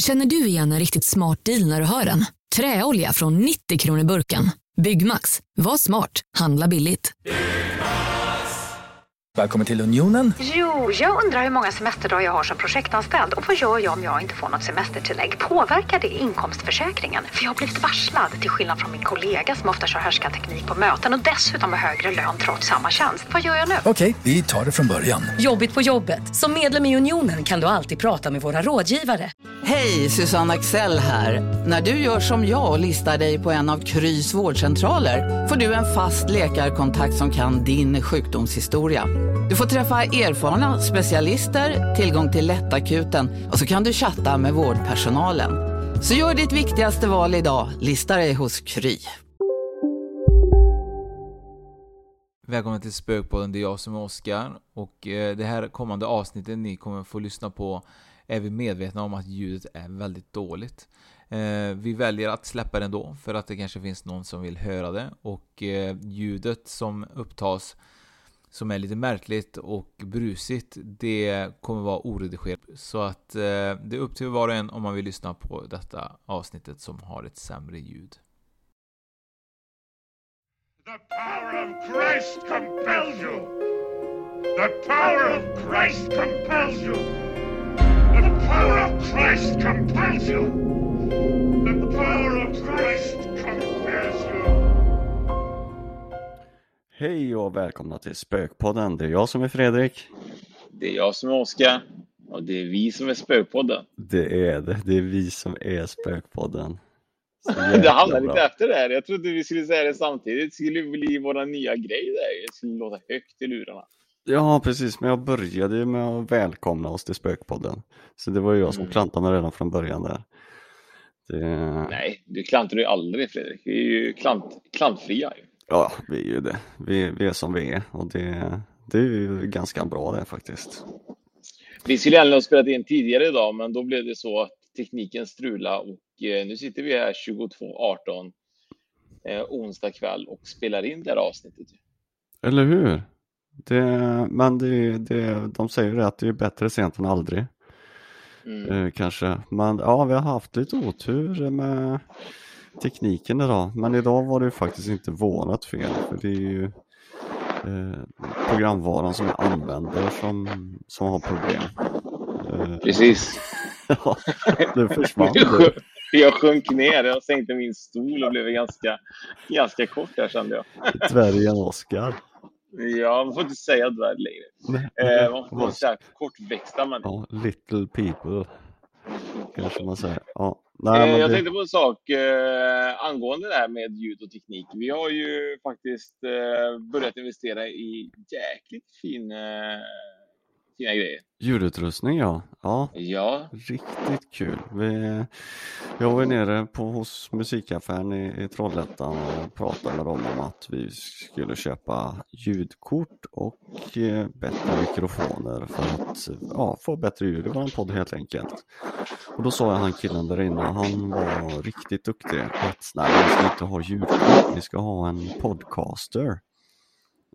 Känner du igen en riktigt smart deal när du hör den? Träolja från 90 kronor burken. Byggmax. Var smart. Handla billigt. Välkommen till Unionen. Jo, jag undrar hur många semesterdagar jag har som projektanställd och vad gör jag om jag inte får något semestertillägg? Påverkar det inkomstförsäkringen? För jag har blivit varslad, till skillnad från min kollega som ofta kör teknik på möten och dessutom har högre lön trots samma tjänst. Vad gör jag nu? Okej, vi tar det från början. Jobbigt på jobbet. Som medlem i Unionen kan du alltid prata med våra rådgivare. Hej, Susanne Axel här. När du gör som jag och listar dig på en av Krys vårdcentraler får du en fast läkarkontakt som kan din sjukdomshistoria. Du får träffa erfarna specialister, tillgång till lättakuten och så kan du chatta med vårdpersonalen. Så gör ditt viktigaste val idag, lista dig hos Kry. Välkommen till Spökpodden, det är jag som är Oskar och eh, det här kommande avsnittet ni kommer få lyssna på är vi medvetna om att ljudet är väldigt dåligt. Eh, vi väljer att släppa det ändå för att det kanske finns någon som vill höra det och eh, ljudet som upptas som är lite märkligt och brusigt, det kommer vara oredigerat. Så att eh, det är upp till var och en om man vill lyssna på detta avsnittet som har ett sämre ljud. The power of Christ compels you. The power of Christ compels you. The power of Christ compels you. The power of Christ compels you. Hej och välkomna till Spökpodden. Det är jag som är Fredrik. Det är jag som är Oskar och det är vi som är Spökpodden. Det är det. Det är vi som är Spökpodden. Det hamnade lite efter det här. Jag trodde vi skulle säga det samtidigt. Det skulle bli våra nya grej där. Det skulle låta högt i lurarna. Ja, precis. Men jag började ju med att välkomna oss till Spökpodden. Så det var ju jag som Mm. klantade mig redan från början där. Det... Nej, du klantar ju aldrig Fredrik. Vi är ju klant, klantfria. ju. Ja, vi är ju det. Vi, vi är som vi är och det, det är ju ganska bra det faktiskt. Vi skulle egentligen ha spelat in tidigare idag, men då blev det så att tekniken strula och eh, nu sitter vi här 22.18 eh, onsdag kväll och spelar in det här avsnittet. Eller hur? Det, men det, det, de säger det att det är bättre sent än aldrig. Mm. Eh, kanske. Men ja, vi har haft lite otur med tekniken idag. Men idag var det ju faktiskt inte vårat fel. För det är ju eh, programvaran som jag använder som, som har problem. Eh, Precis. ja, det försvann. Jag sjönk- ner, jag sänkte min stol och blev ganska, ganska kort där kände jag. Dvärgen Oskar. Ja, man får inte säga dvärg längre. Eh, man får säga kortväxta människor. Ja, little people. Kanske man säger. Ja. Nej, Eh, jag det, tänkte på en sak eh, angående det här med ljud och teknik. Vi har ju faktiskt eh, börjat investera i jäkligt fin, eh, fina grejer. Ljudutrustning ja. Ja, Ja, Riktigt kul. Vi, jag var nere på, hos musikaffären i, i Trollhättan och pratade med dem om att vi skulle köpa ljudkort och eh, bättre mikrofoner för att ja, få bättre ljud i vår podd helt enkelt. Och då sa jag han killen där inne, han var riktigt duktig, att nej, ni ska inte ha ljudkort, ni ska ha en podcaster.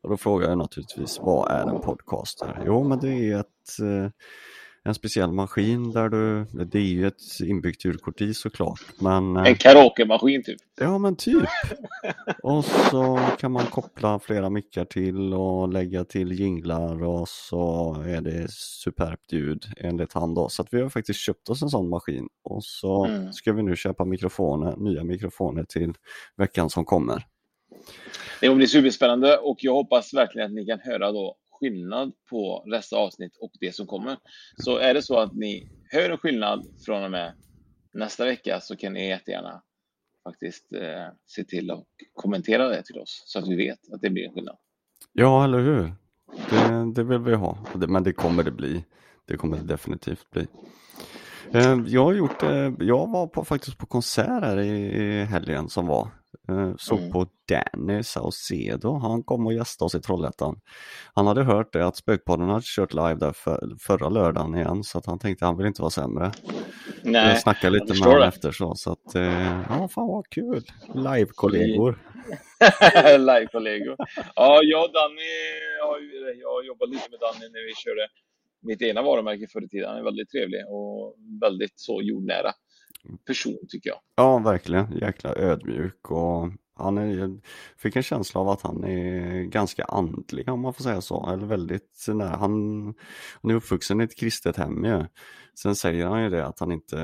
Och då frågade jag naturligtvis, vad är en podcaster? Jo, men det är ett eh, en speciell maskin där du, det är ju ett inbyggt ljudkort i såklart, men eh, en karaokemaskin typ. ja men typ. Och så kan man koppla flera mickar till och lägga till jinglar och så är det superbt ljud enligt han då. Så att vi har faktiskt köpt oss en sån maskin och så Mm. ska vi nu köpa mikrofoner, nya mikrofoner till veckan som kommer. Det kommer bli superspännande och jag hoppas verkligen att ni kan höra då skillnad på dessa avsnitt och det som kommer. Så är det så att ni hör en skillnad från och med nästa vecka så kan ni jättegärna faktiskt eh, se till att kommentera det till oss så att vi vet att det blir en skillnad. Ja, eller hur? Det, det vill vi ha, men det kommer det bli. Det kommer det definitivt bli. Eh, Jag har gjort, eh, jag var på, faktiskt på konsert här i, i helgen som var. Eh, Såg Mm. på Danny Saucedo, han kom och gästade oss i Trollhättan. Han hade hört det att Spökpodden hade kört live där för, förra lördagen igen så att han tänkte han vill inte vara sämre. Nej, jag snackade jag lite med förstår honom efter så, så att eh, ja fan vad kul. Live-kollegor. Live-kollegor. Ja, jag och Danny jag har jobbat lite med Danny när vi körde mitt egna varumärke förr i tiden. Han är väldigt trevlig och väldigt så jordnära person tycker jag. Ja, verkligen. Jäkla ödmjuk och han är, fick en känsla av att han är ganska andlig om man får säga så. Eller väldigt, nej, han, han är uppvuxen i ett kristet hem ju. Sen säger han ju det att han inte,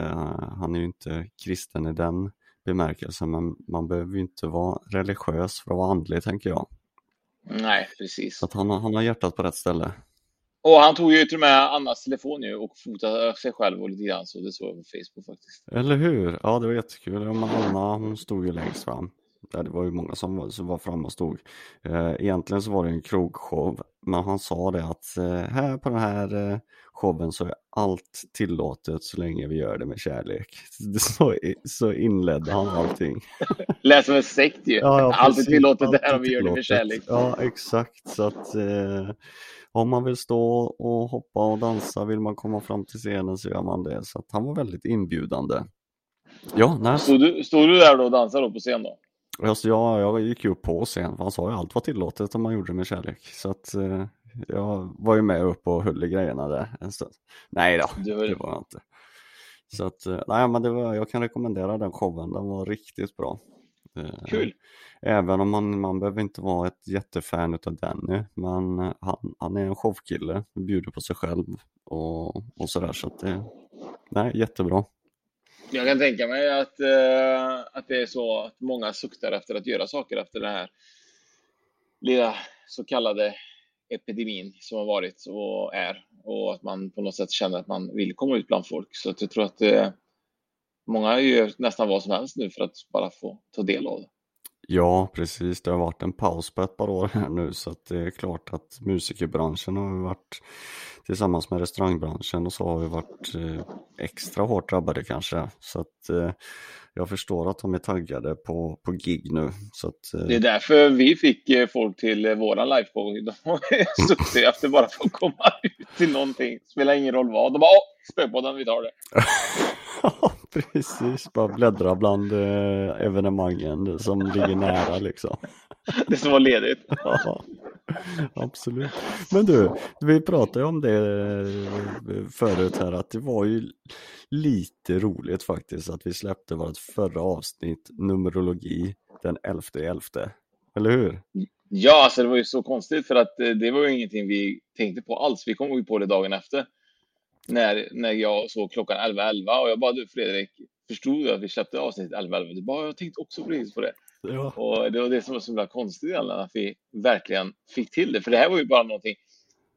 han är ju inte kristen i den bemärkelsen men man behöver ju inte vara religiös för att vara andlig tänker jag. Nej, precis. Så att han, han har hjärtat på rätt ställe. Och han tog ju till och med Annas telefon nu och fotade sig själv och lite grann så det såg jag på Facebook faktiskt. Eller hur? Ja, det var jättekul. Ja, men Anna hon stod ju längst fram. Ja, det var ju många som var, som var framme och stod. Eh, egentligen så var det en krogshow, men han sa det att eh, här på den här eh, showen så är allt tillåtet så länge vi gör det med kärlek. Så, så inledde han allting. Lät som en sekt ju. Ja, ja, allt är tillåtet Allt där är om vi gör det med kärlek. Ja, exakt. Så att om man vill stå och hoppa och dansa, vill man komma fram till scenen så gör man det. Så han var väldigt inbjudande. Ja, nej, Stod du, stod du där då och dansade då på scen då? Alltså jag, jag gick ju upp på scen, för han sa ju allt var tillåtet om man gjorde det med kärlek. Så att eh, jag var ju med upp och höll i grejerna där en stund. Nej då, Det var- det var jag inte. Så att, eh, nej men det var, jag kan rekommendera den showen, den var riktigt bra. Eh, Kul. Även om man, man behöver inte vara ett jättefan utav Danny, men eh, han, han är en showkille, bjuder på sig själv och, och sådär så att det, nej jättebra. Jag kan tänka mig att, eh, att det är så att många suktar efter att göra saker efter den här lilla så kallade epidemin som har varit och är och att man på något sätt känner att man vill komma ut bland folk. Så att jag tror att eh, många gör nästan vad som helst nu för att bara få ta del av det. Ja, precis. Det har varit en paus på ett par år här nu så det är klart att musikerbranschen har varit tillsammans med restaurangbranschen och så har vi varit eh, extra hårt drabbade kanske. Så att eh, jag förstår att de är taggade på, på gig nu. Så att, eh, Det är därför vi fick folk till våran liveshow. De har suttit efter bara för att komma ut till någonting. Spelar ingen roll vad. De bara, åh, spökpodden, vi tar det. Precis. Bara bläddra bland eh, evenemangen som ligger nära liksom. Det som var ledigt. Ja, absolut. Men du, vi pratade ju om det eh, förut här att det var ju lite roligt faktiskt att vi släppte vårt förra avsnitt, Numerologi, den 11.11. Eller hur? Ja, alltså det var ju så konstigt för att eh, det var ju ingenting vi tänkte på alls. Vi kom ju på det dagen efter. När, när jag såg klockan 11.11 och jag bara, du Fredrik, förstod du att vi släppte avsnitt 11.11? Du bara, jag tänkte också precis på det. Ja. Och det var det som var så himla konstigt att vi verkligen fick till det. För det här var ju bara någonting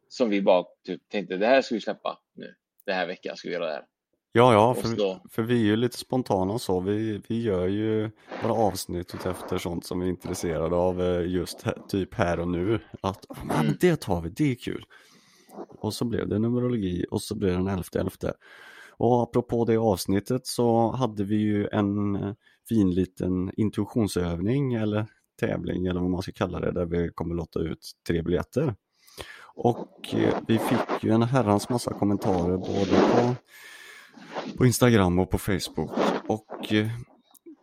som vi bara typ tänkte, det här ska vi släppa nu. Den här veckan ska vi göra det här. Ja, ja, Och för, så- för vi är ju lite spontana så. Vi, vi gör ju våra avsnitt efter sånt som vi är intresserade av eh, just här, typ här och nu. Att "Ah, men Mm. det tar vi, det är kul. Och så blev det numerologi och så blev det den 11.11. Och apropå det avsnittet så hade vi ju en eh, fin liten intuitionsövning eller tävling eller vad man ska kalla det där vi kommer låta ut tre biljetter. Och eh, vi fick ju en herrans massa kommentarer både på på Instagram och på Facebook. Och eh,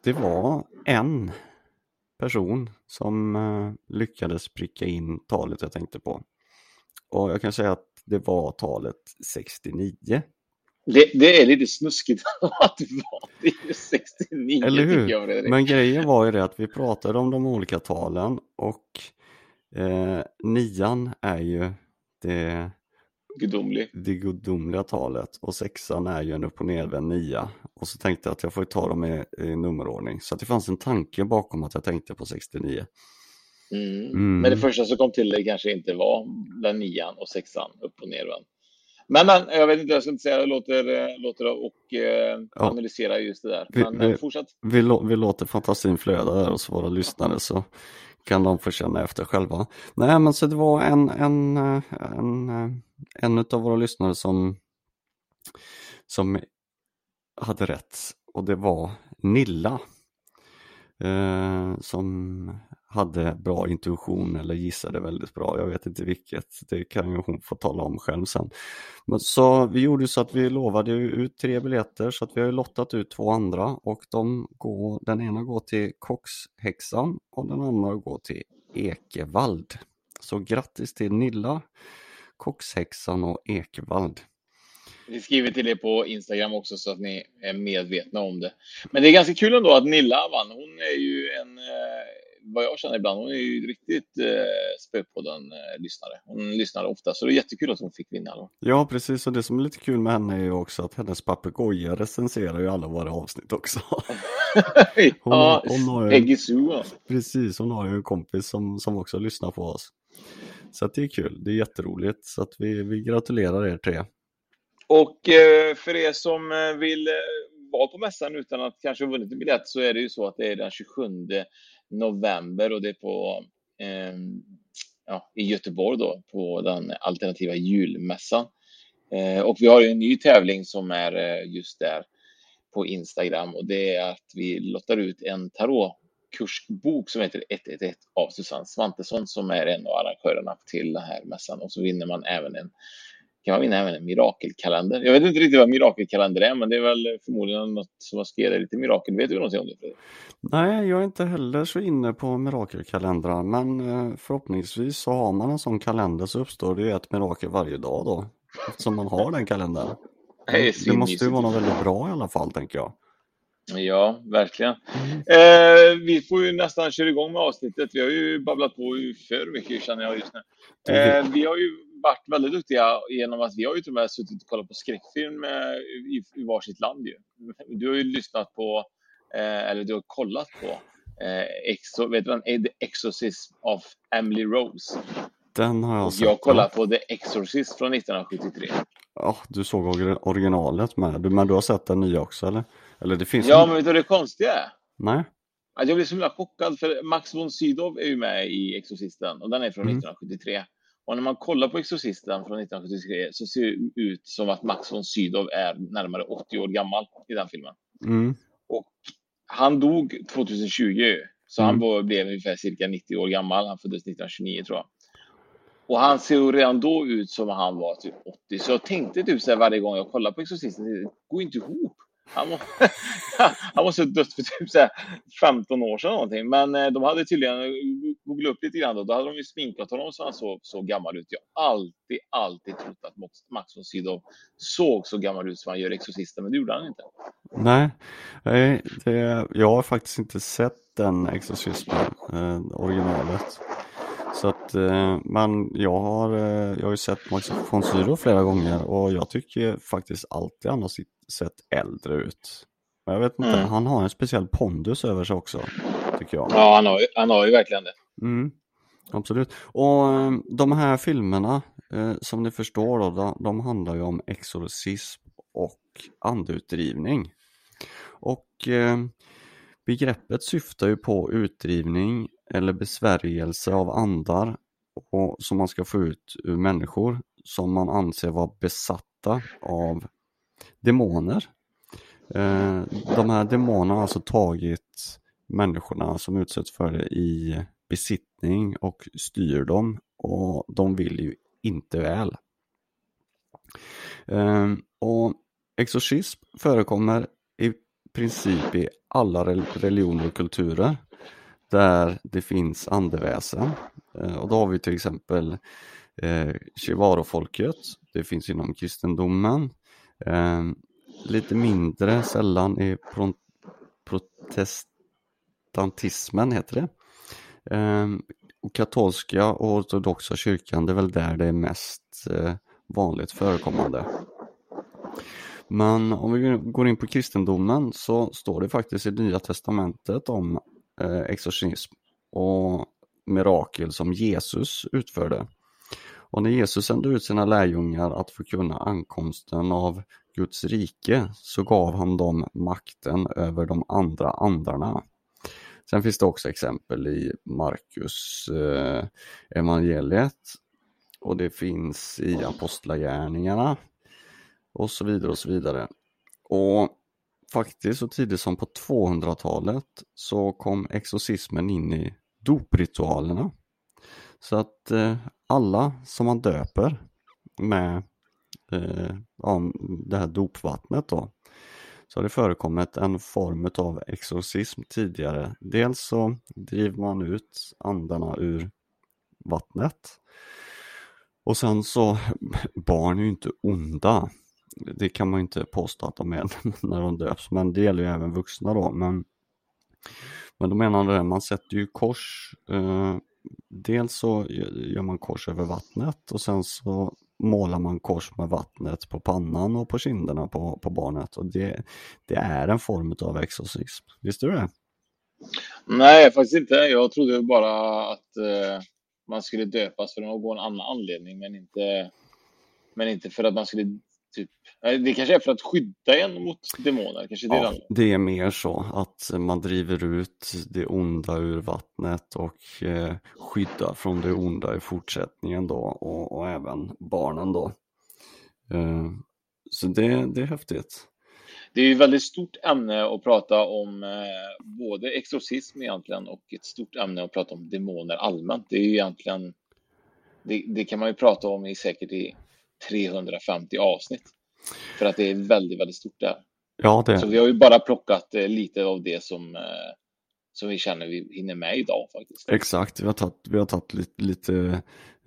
det var en person som lyckades pricka in talet jag tänkte på. Och jag kan säga att det var talet 69. Det, det är lite snuskigt att det var det är ju 69 Eller hur? jag. Fredrik. Men grejen var ju det att vi pratade om de olika talen och eh, nian är ju det, Gudomlig. det gudomliga talet och sexan är ju en upp och nervänd nia. Och så tänkte jag att jag får ta dem i, i nummerordning. Så det fanns en tanke bakom att jag tänkte på 69. Mm. Mm. Men det första som kom till det kanske inte var den nian och sexan upp och nervänd. Men, men jag vet inte, jag ska inte säga, jag låter, eh, låter och eh, analysera just det där. Vi- Men vi- eh, fortsätt. Vi, vi låter fantasin flöda där hos våra lyssnare så kan de få känna efter själva. Nej men så det var en, en, eh, en, en av våra lyssnare som, som hade rätt och det var Nilla. Eh, som hade bra intuition eller gissade väldigt bra. Jag vet inte vilket, det kan ju hon få tala om själv sen. Men så vi gjorde så att vi lovade ut tre biljetter så att vi har ju lottat ut två andra och de går, den ena går till Kockshäxan och den andra går till Ekevald. Så grattis till Nilla, Kockshäxan och Ekevald. Vi skriver till er på Instagram också så att ni är medvetna om det. Men det är ganska kul ändå att Nilla vann. Hon är ju en, eh, vad jag känner ibland, hon är ju riktigt eh, Spökpodden-lyssnare. Hon lyssnar ofta, så det är jättekul att hon fick vinna. Då. Ja, precis. Och det som är lite kul med henne är ju också att hennes papegoja recenserar ju alla våra avsnitt också. Hon, ja, hon har ju, precis, hon har ju en kompis som, som också lyssnar på oss. Så det är kul, det är jätteroligt. Så att vi, vi gratulerar er tre. Och eh, för er som eh, vill eh, vara på mässan utan att kanske ha vunnit en biljett så är det ju så att det är den 27 november och det är på eh, ja, i Göteborg då på den alternativa julmässan. Eh, och vi har en ny tävling som är eh, just där på Instagram och det är att vi lottar ut en tarotkursbok som heter 111 av Susanne Svantesson som är en av arrangörerna till den här mässan och så vinner man även en kan man vinna även en mirakelkalender. Jag vet inte riktigt vad mirakelkalender är, men det är väl förmodligen något som dig lite mirakel. Vet du någonting om det? Nej, jag är inte heller så inne på mirakelkalendrar, men eh, förhoppningsvis så har man en sån kalender så uppstår det ju ett mirakel varje dag då. Eftersom man har den kalendern. Det är Det måste ju vara något väldigt bra i alla fall, tänker jag. Ja, verkligen. Eh, vi får ju nästan köra igång med avsnittet. Vi har ju babblat på för mycket känner jag just nu. Eh, vi har ju varit väldigt duktiga genom att vi har ju till och med suttit och kollat på skräckfilm eh, i, i varsitt land ju. Du har ju lyssnat på, eh, eller du har kollat på eh, Exo, vet du vad, The Exorcism of Emily Rose. Den har jag sett. jag kollat på The Exorcist från 1973. Ja, du såg or- originalet med, Du- men du har sett den nya också eller? Eller det finns Ja, en- men vet du vad det konstiga är? Nej? Att jag blev så himla chockad för Max von Sydow är ju med i Exorcisten och den är från Mm. 1973. Och när man kollar på Exorcisten från 1973 så ser det ut som att Max von Sydow är närmare 80 år gammal i den filmen. Mm. Han dog 2020 ju, så han Mm. var, blev ungefär cirka 90 år gammal. Han föddes 1929 tror jag. Och han ser ju redan då ut som om han var typ 80. Så jag tänkte typ så här varje gång jag kollar på Exorcisten, det går inte ihop. Han, må, han måste ha dött för typ så här 15 år sedan någonting. Men eh, de hade tydligen eh, googlat upp lite grann då. Då hade de ju sminkat honom så han såg så gammal ut. Jag har alltid, alltid trott att Max- Max von Sydow såg så gammal ut som han gör i Exorcisten, men det gjorde han inte. Nej, nej det, jag har faktiskt inte sett den Exorcismen, eh, originalet. Så att, eh, men jag har, eh, jag har ju sett Max von Sydow flera gånger och jag tycker faktiskt alltid han har sett äldre ut. Men jag vet inte, Mm. han har en speciell pondus över sig också, tycker jag. Ja, han har, han har ju verkligen det. Mm, absolut. Och eh, de här filmerna, som ni förstår då, de, de handlar ju om exorcism och andeutdrivning. Och eh, begreppet syftar ju på utdrivning eller besvärjelse av andar och, som man ska få ut ur människor som man anser vara besatta av demoner. Eh, de här demonerna har alltså tagit människorna som utsätts för det i besittning och styr dem och de vill ju inte väl. Eh, och exorcism förekommer i princip i alla religioner och kulturer där det finns andeväsen. Eh, och då har vi till exempel eh, Shivaro-folket, det finns inom kristendomen. Eh, lite mindre sällan i pro- protestantismen heter det. Och katolska och ortodoxa kyrkan, det är väl där det är mest eh, vanligt förekommande. Men om vi går in på kristendomen så står det faktiskt i Nya Testamentet om eh, exorcism och mirakel som Jesus utförde. Och när Jesus sände ut sina lärjungar att förkunna ankomsten av Guds rike så gav han dem makten över de andra andarna. Sen finns det också exempel i Markus eh, evangeliet och det finns i apostlagärningarna och så vidare och så vidare. Och faktiskt så tidigt som på 200-talet så kom exorcismen in i dopritualerna. Så att eh, alla som man döper med eh, ja, det här dopvattnet då så har det förekommit en form av exorcism tidigare. Dels så driver man ut andarna ur vattnet Och sen så, barn är ju inte onda. Det kan man ju inte påstå att de är när de döps, men det gäller ju även vuxna då. Men, men då menar det, man sätter ju kors. Eh, dels så gör man kors över vattnet och sen så målar man kors med vattnet på pannan och på kinderna på, på barnet. Och det, det är en form av exorcism. Visste du det? Nej, faktiskt inte. Jag trodde bara att eh, man skulle döpas för någon annan anledning, men inte, men inte för att man skulle typ... Det kanske är för att skydda en mot demoner? Kanske det, ja, det är mer så att man driver ut det onda ur vattnet och eh, skyddar från det onda i fortsättningen då och, och även barnen då. Eh, så det, det är häftigt. Det är ju ett väldigt stort ämne att prata om eh, både exorcism egentligen och ett stort ämne att prata om demoner allmänt. Det är ju egentligen det, det kan man ju prata om i säkert i 350 avsnitt. För att det är väldigt, väldigt stort där. Ja, det... Så vi har ju bara plockat eh, lite av det som, eh, som vi känner vi hinner med idag faktiskt. Exakt, vi har tagit, vi har tagit lite, lite,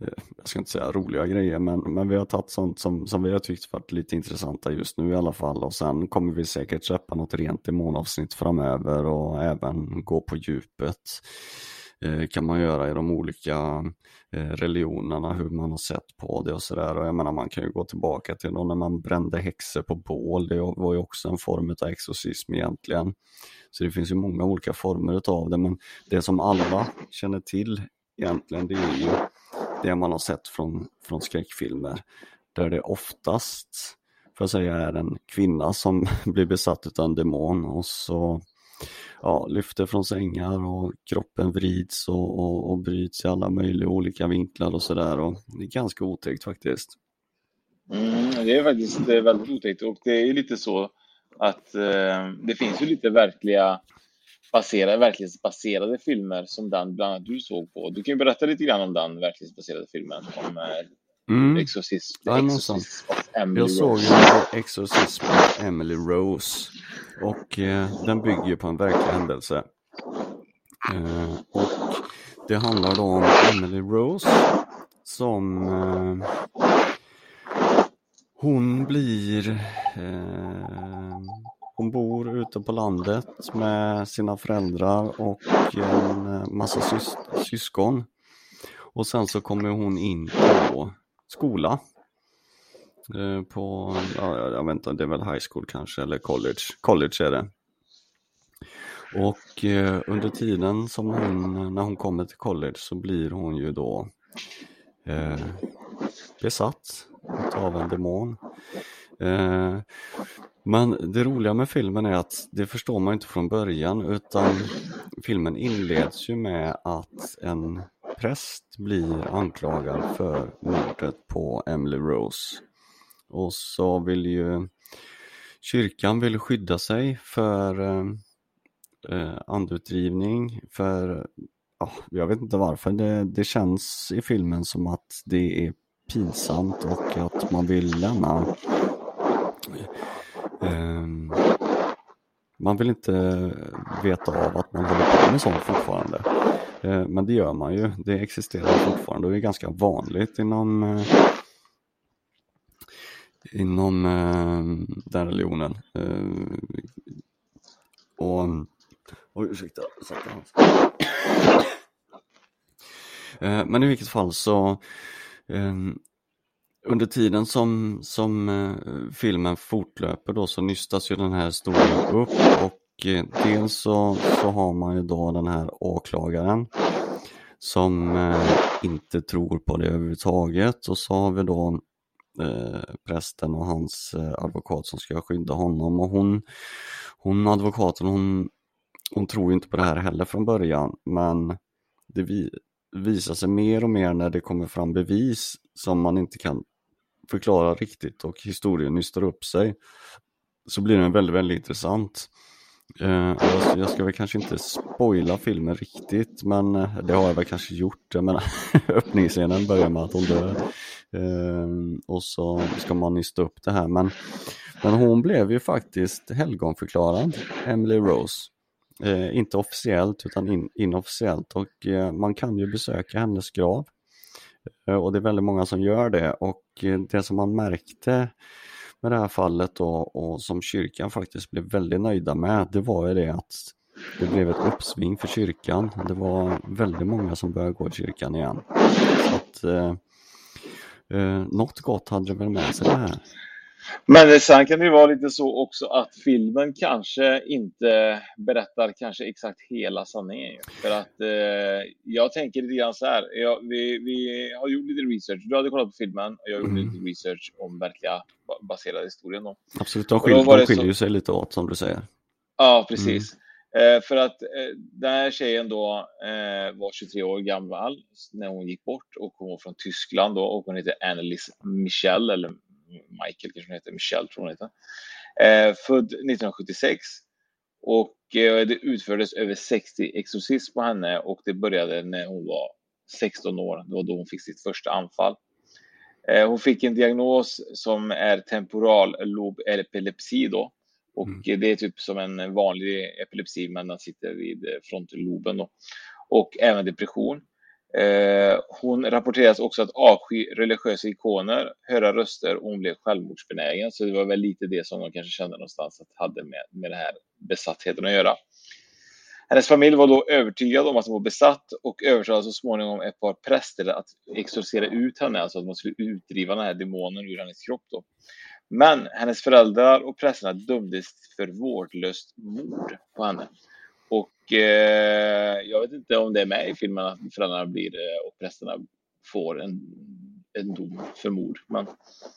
eh, jag ska inte säga roliga grejer, men, men vi har tagit sånt som, som vi har tyckt varit lite intressanta just nu i alla fall. Och sen kommer vi säkert släppa något rent demonavsnitt framöver och även gå på djupet Eh, kan man göra i de olika eh, religionerna, hur man har sett på det och sådär. Och jag menar man kan ju gå tillbaka till då när man brände häxor på bål, det var ju också en form av exorcism egentligen. Så det finns ju många olika former av det, men det som alla känner till egentligen, det är ju det man har sett från, från skräckfilmer. Där det oftast, får jag säga, är en kvinna som blir besatt av en demon och så ja, lyfter från sängar och kroppen vrids och, och, och bryts i alla möjliga olika vinklar och sådär. Det är ganska otäckt faktiskt. Mm, det är faktiskt det är väldigt otäckt och det är lite så att eh, det finns ju lite verkliga baserade, verklighetsbaserade filmer som den bland annat du såg på. Du kan ju berätta lite grann om den verklighetsbaserade filmen om eh, Mm. Exorcism, ja, Exorcism Emily Jag såg ju Exorcism of Emily Rose och eh, den bygger ju på en verklig händelse. Eh, och det handlar då om Emily Rose som eh, hon blir eh, hon bor ute på landet med sina föräldrar och en massa sys syskon. Och sen så kommer hon in på skola. Eh, på, ja, jag vet inte, det är väl high school kanske eller college. College är det. Och eh, under tiden som hon, när hon kommer till college så blir hon ju då eh, besatt av en demon. Eh, men det roliga med filmen är att det förstår man inte från början utan filmen inleds ju med att en präst blir anklagad för mordet på Emily Rose. Och så vill ju kyrkan vill skydda sig för eh, eh, för ja, jag vet inte varför. Det, det känns i filmen som att det är pinsamt och att man vill lämna eh, man vill inte veta av att man håller på med sånt fortfarande. Eh, men det gör man ju, det existerar fortfarande och det är ganska vanligt inom eh, inom eh, den religionen. Eh, och, oj ursäkta, eh, Men i vilket fall så eh, under tiden som, som filmen fortlöper då så nystas ju den här historien upp och Eh, dels så, så har man ju då den här åklagaren som eh, inte tror på det överhuvudtaget och så har vi då eh, prästen och hans eh, advokat som ska skydda honom och hon, hon advokaten hon, hon tror inte på det här heller från början men det vi, visar sig mer och mer när det kommer fram bevis som man inte kan förklara riktigt och historien nystar upp sig så blir den väldigt, väldigt intressant. Uh, jag, ska väl kanske inte spoila filmen riktigt men eh, det har jag väl kanske gjort. Jag menar öppningsscenen börjar med att hon dör. Uh, och så ska man nysta upp det här men, men hon blev ju faktiskt helgonförklarad, Emily Rose. Eh, inte officiellt utan in, inofficiellt och man kan ju besöka hennes grav och det är väldigt många som gör det och det som man märkte med det här fallet då, och som kyrkan faktiskt blev väldigt nöjda med, det var ju det att det blev ett uppsving för kyrkan. Det var väldigt många som började gå i kyrkan igen. Så att, eh, eh, något gott hade det väl med sig det här. Men sen kan det ju vara lite så också att filmen kanske inte berättar kanske exakt hela sanningen. För att eh, jag tänker lite grann så här. Jag, vi, vi har gjort lite research. Du hade kollat på filmen och jag gjorde Mm. lite research om verkliga baserade historien. Då. Absolut, de skiljer, var de så- skiljer ju sig lite åt som du säger. Ja, precis. Eh, för att eh, den här tjejen då eh, var 23 år gammal när hon gick bort och hon var från Tyskland då och hon heter Annelies Michel eller Michael kanske hon heter, Michel tror hon heter. Eh, född 1976 och eh, det utfördes över 60 exorcism på henne och det började när hon var 16 år. Det var då hon fick sitt första anfall. Eh, hon fick en diagnos som är temporal lob epilepsi då. Och eh, det är typ som en vanlig epilepsi men den sitter vid eh, frontalloben då. Och även depression. Eh, hon rapporteras också att avsky religiösa ikoner, höra röster och hon blev självmordsbenägen. Så det var väl lite det som de kanske kände någonstans att hade med, med den här besattheten att göra. Hennes familj var då övertygad om att hon var besatt och övertalade så småningom ett par präster att exorcera ut henne, alltså att man skulle utdriva den här demonen ur hennes kropp. Då. Men hennes föräldrar och prästerna dömdes för vårdlöst mord på henne. Och eh, jag vet inte om det är med i filmen att föräldrarna blir eh, och prästerna får en, en dom för mord. Men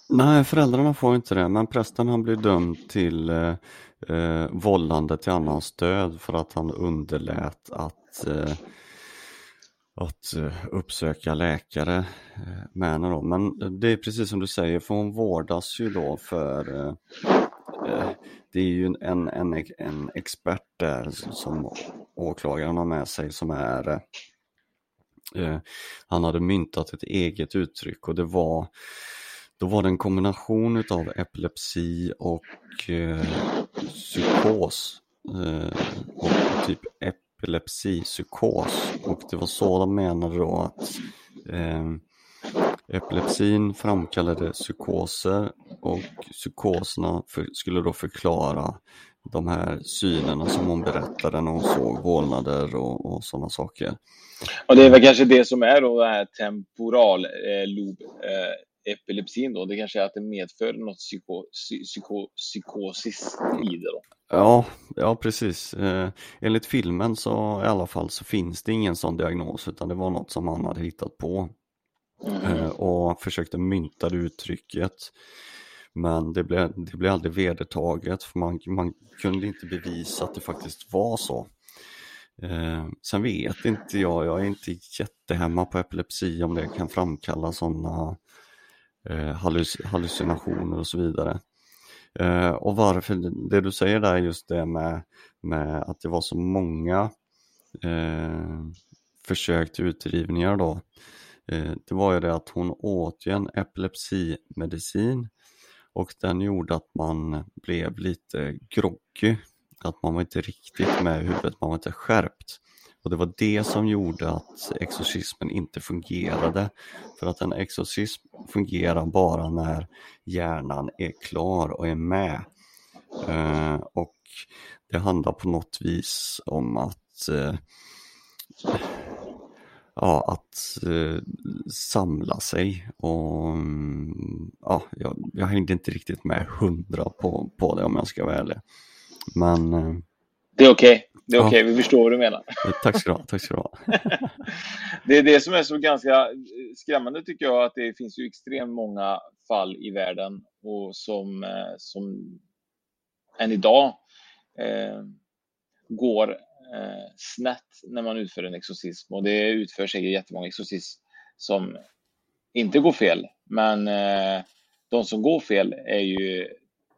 Nej, föräldrarna får inte det, men prästen han blir dömd till eh, eh, vållande till annans död för att han underlät att, eh, att eh, uppsöka läkare eh, med henne då. Men det är precis som du säger, för hon vårdas ju då för Eh, det är ju en, en, en expert där som åklagaren har med sig som är eh, han hade myntat ett eget uttryck och det var då var det en kombination utav epilepsi och eh, psykos eh, och typ epilepsipsykos. Och det var så de menade då att eh, epilepsin framkallade psykoser och psykoserna för, skulle då förklara de här synerna som hon berättade när hon såg vålnader och, och sådana saker. Och det är väl kanske det som är då det här temporal eh, lob eh, epilepsin då. Det kanske är att det medför något psyko, psy, psyko, psykosis i det då. Ja, ja precis. Eh, enligt filmen så i alla fall så finns det ingen sån diagnos utan det var något som han hade hittat på Mm. Eh, och försökte mynta det uttrycket. Men det blev, det blev aldrig vedertaget för man, man kunde inte bevisa att det faktiskt var så. Eh, sen vet inte jag, jag är inte jättehemma på epilepsi om det kan framkalla sådana eh, halluc- hallucinationer och så vidare. Eh, och varför, det du säger där just det med, med att det var så många eh, försök till utrivningar då. Eh, det var ju det att hon åt ju en epilepsimedicin och den gjorde att man blev lite groggy. Att man var inte riktigt med i huvudet, man var inte skärpt. Och det var det som gjorde att exorcismen inte fungerade. För att en exorcism fungerar bara när hjärnan är klar och är med. Eh, och det handlar på något vis om att eh, ja, att eh, samla sig och ja, jag, jag hängde inte riktigt med hundra på, på det om jag ska vara ärlig. Men eh, Det är okej. Det är Ja. okej, vi förstår vad du menar. tack ska du ha, tack ska du ha. Det är det som är så ganska skrämmande tycker jag, att det finns ju extremt många fall i världen och som, eh, som än idag eh, går eh, snett när man utför en exorcism. Och det utförs säkert jättemånga exorcism som inte går fel. Men eh, de som går fel är ju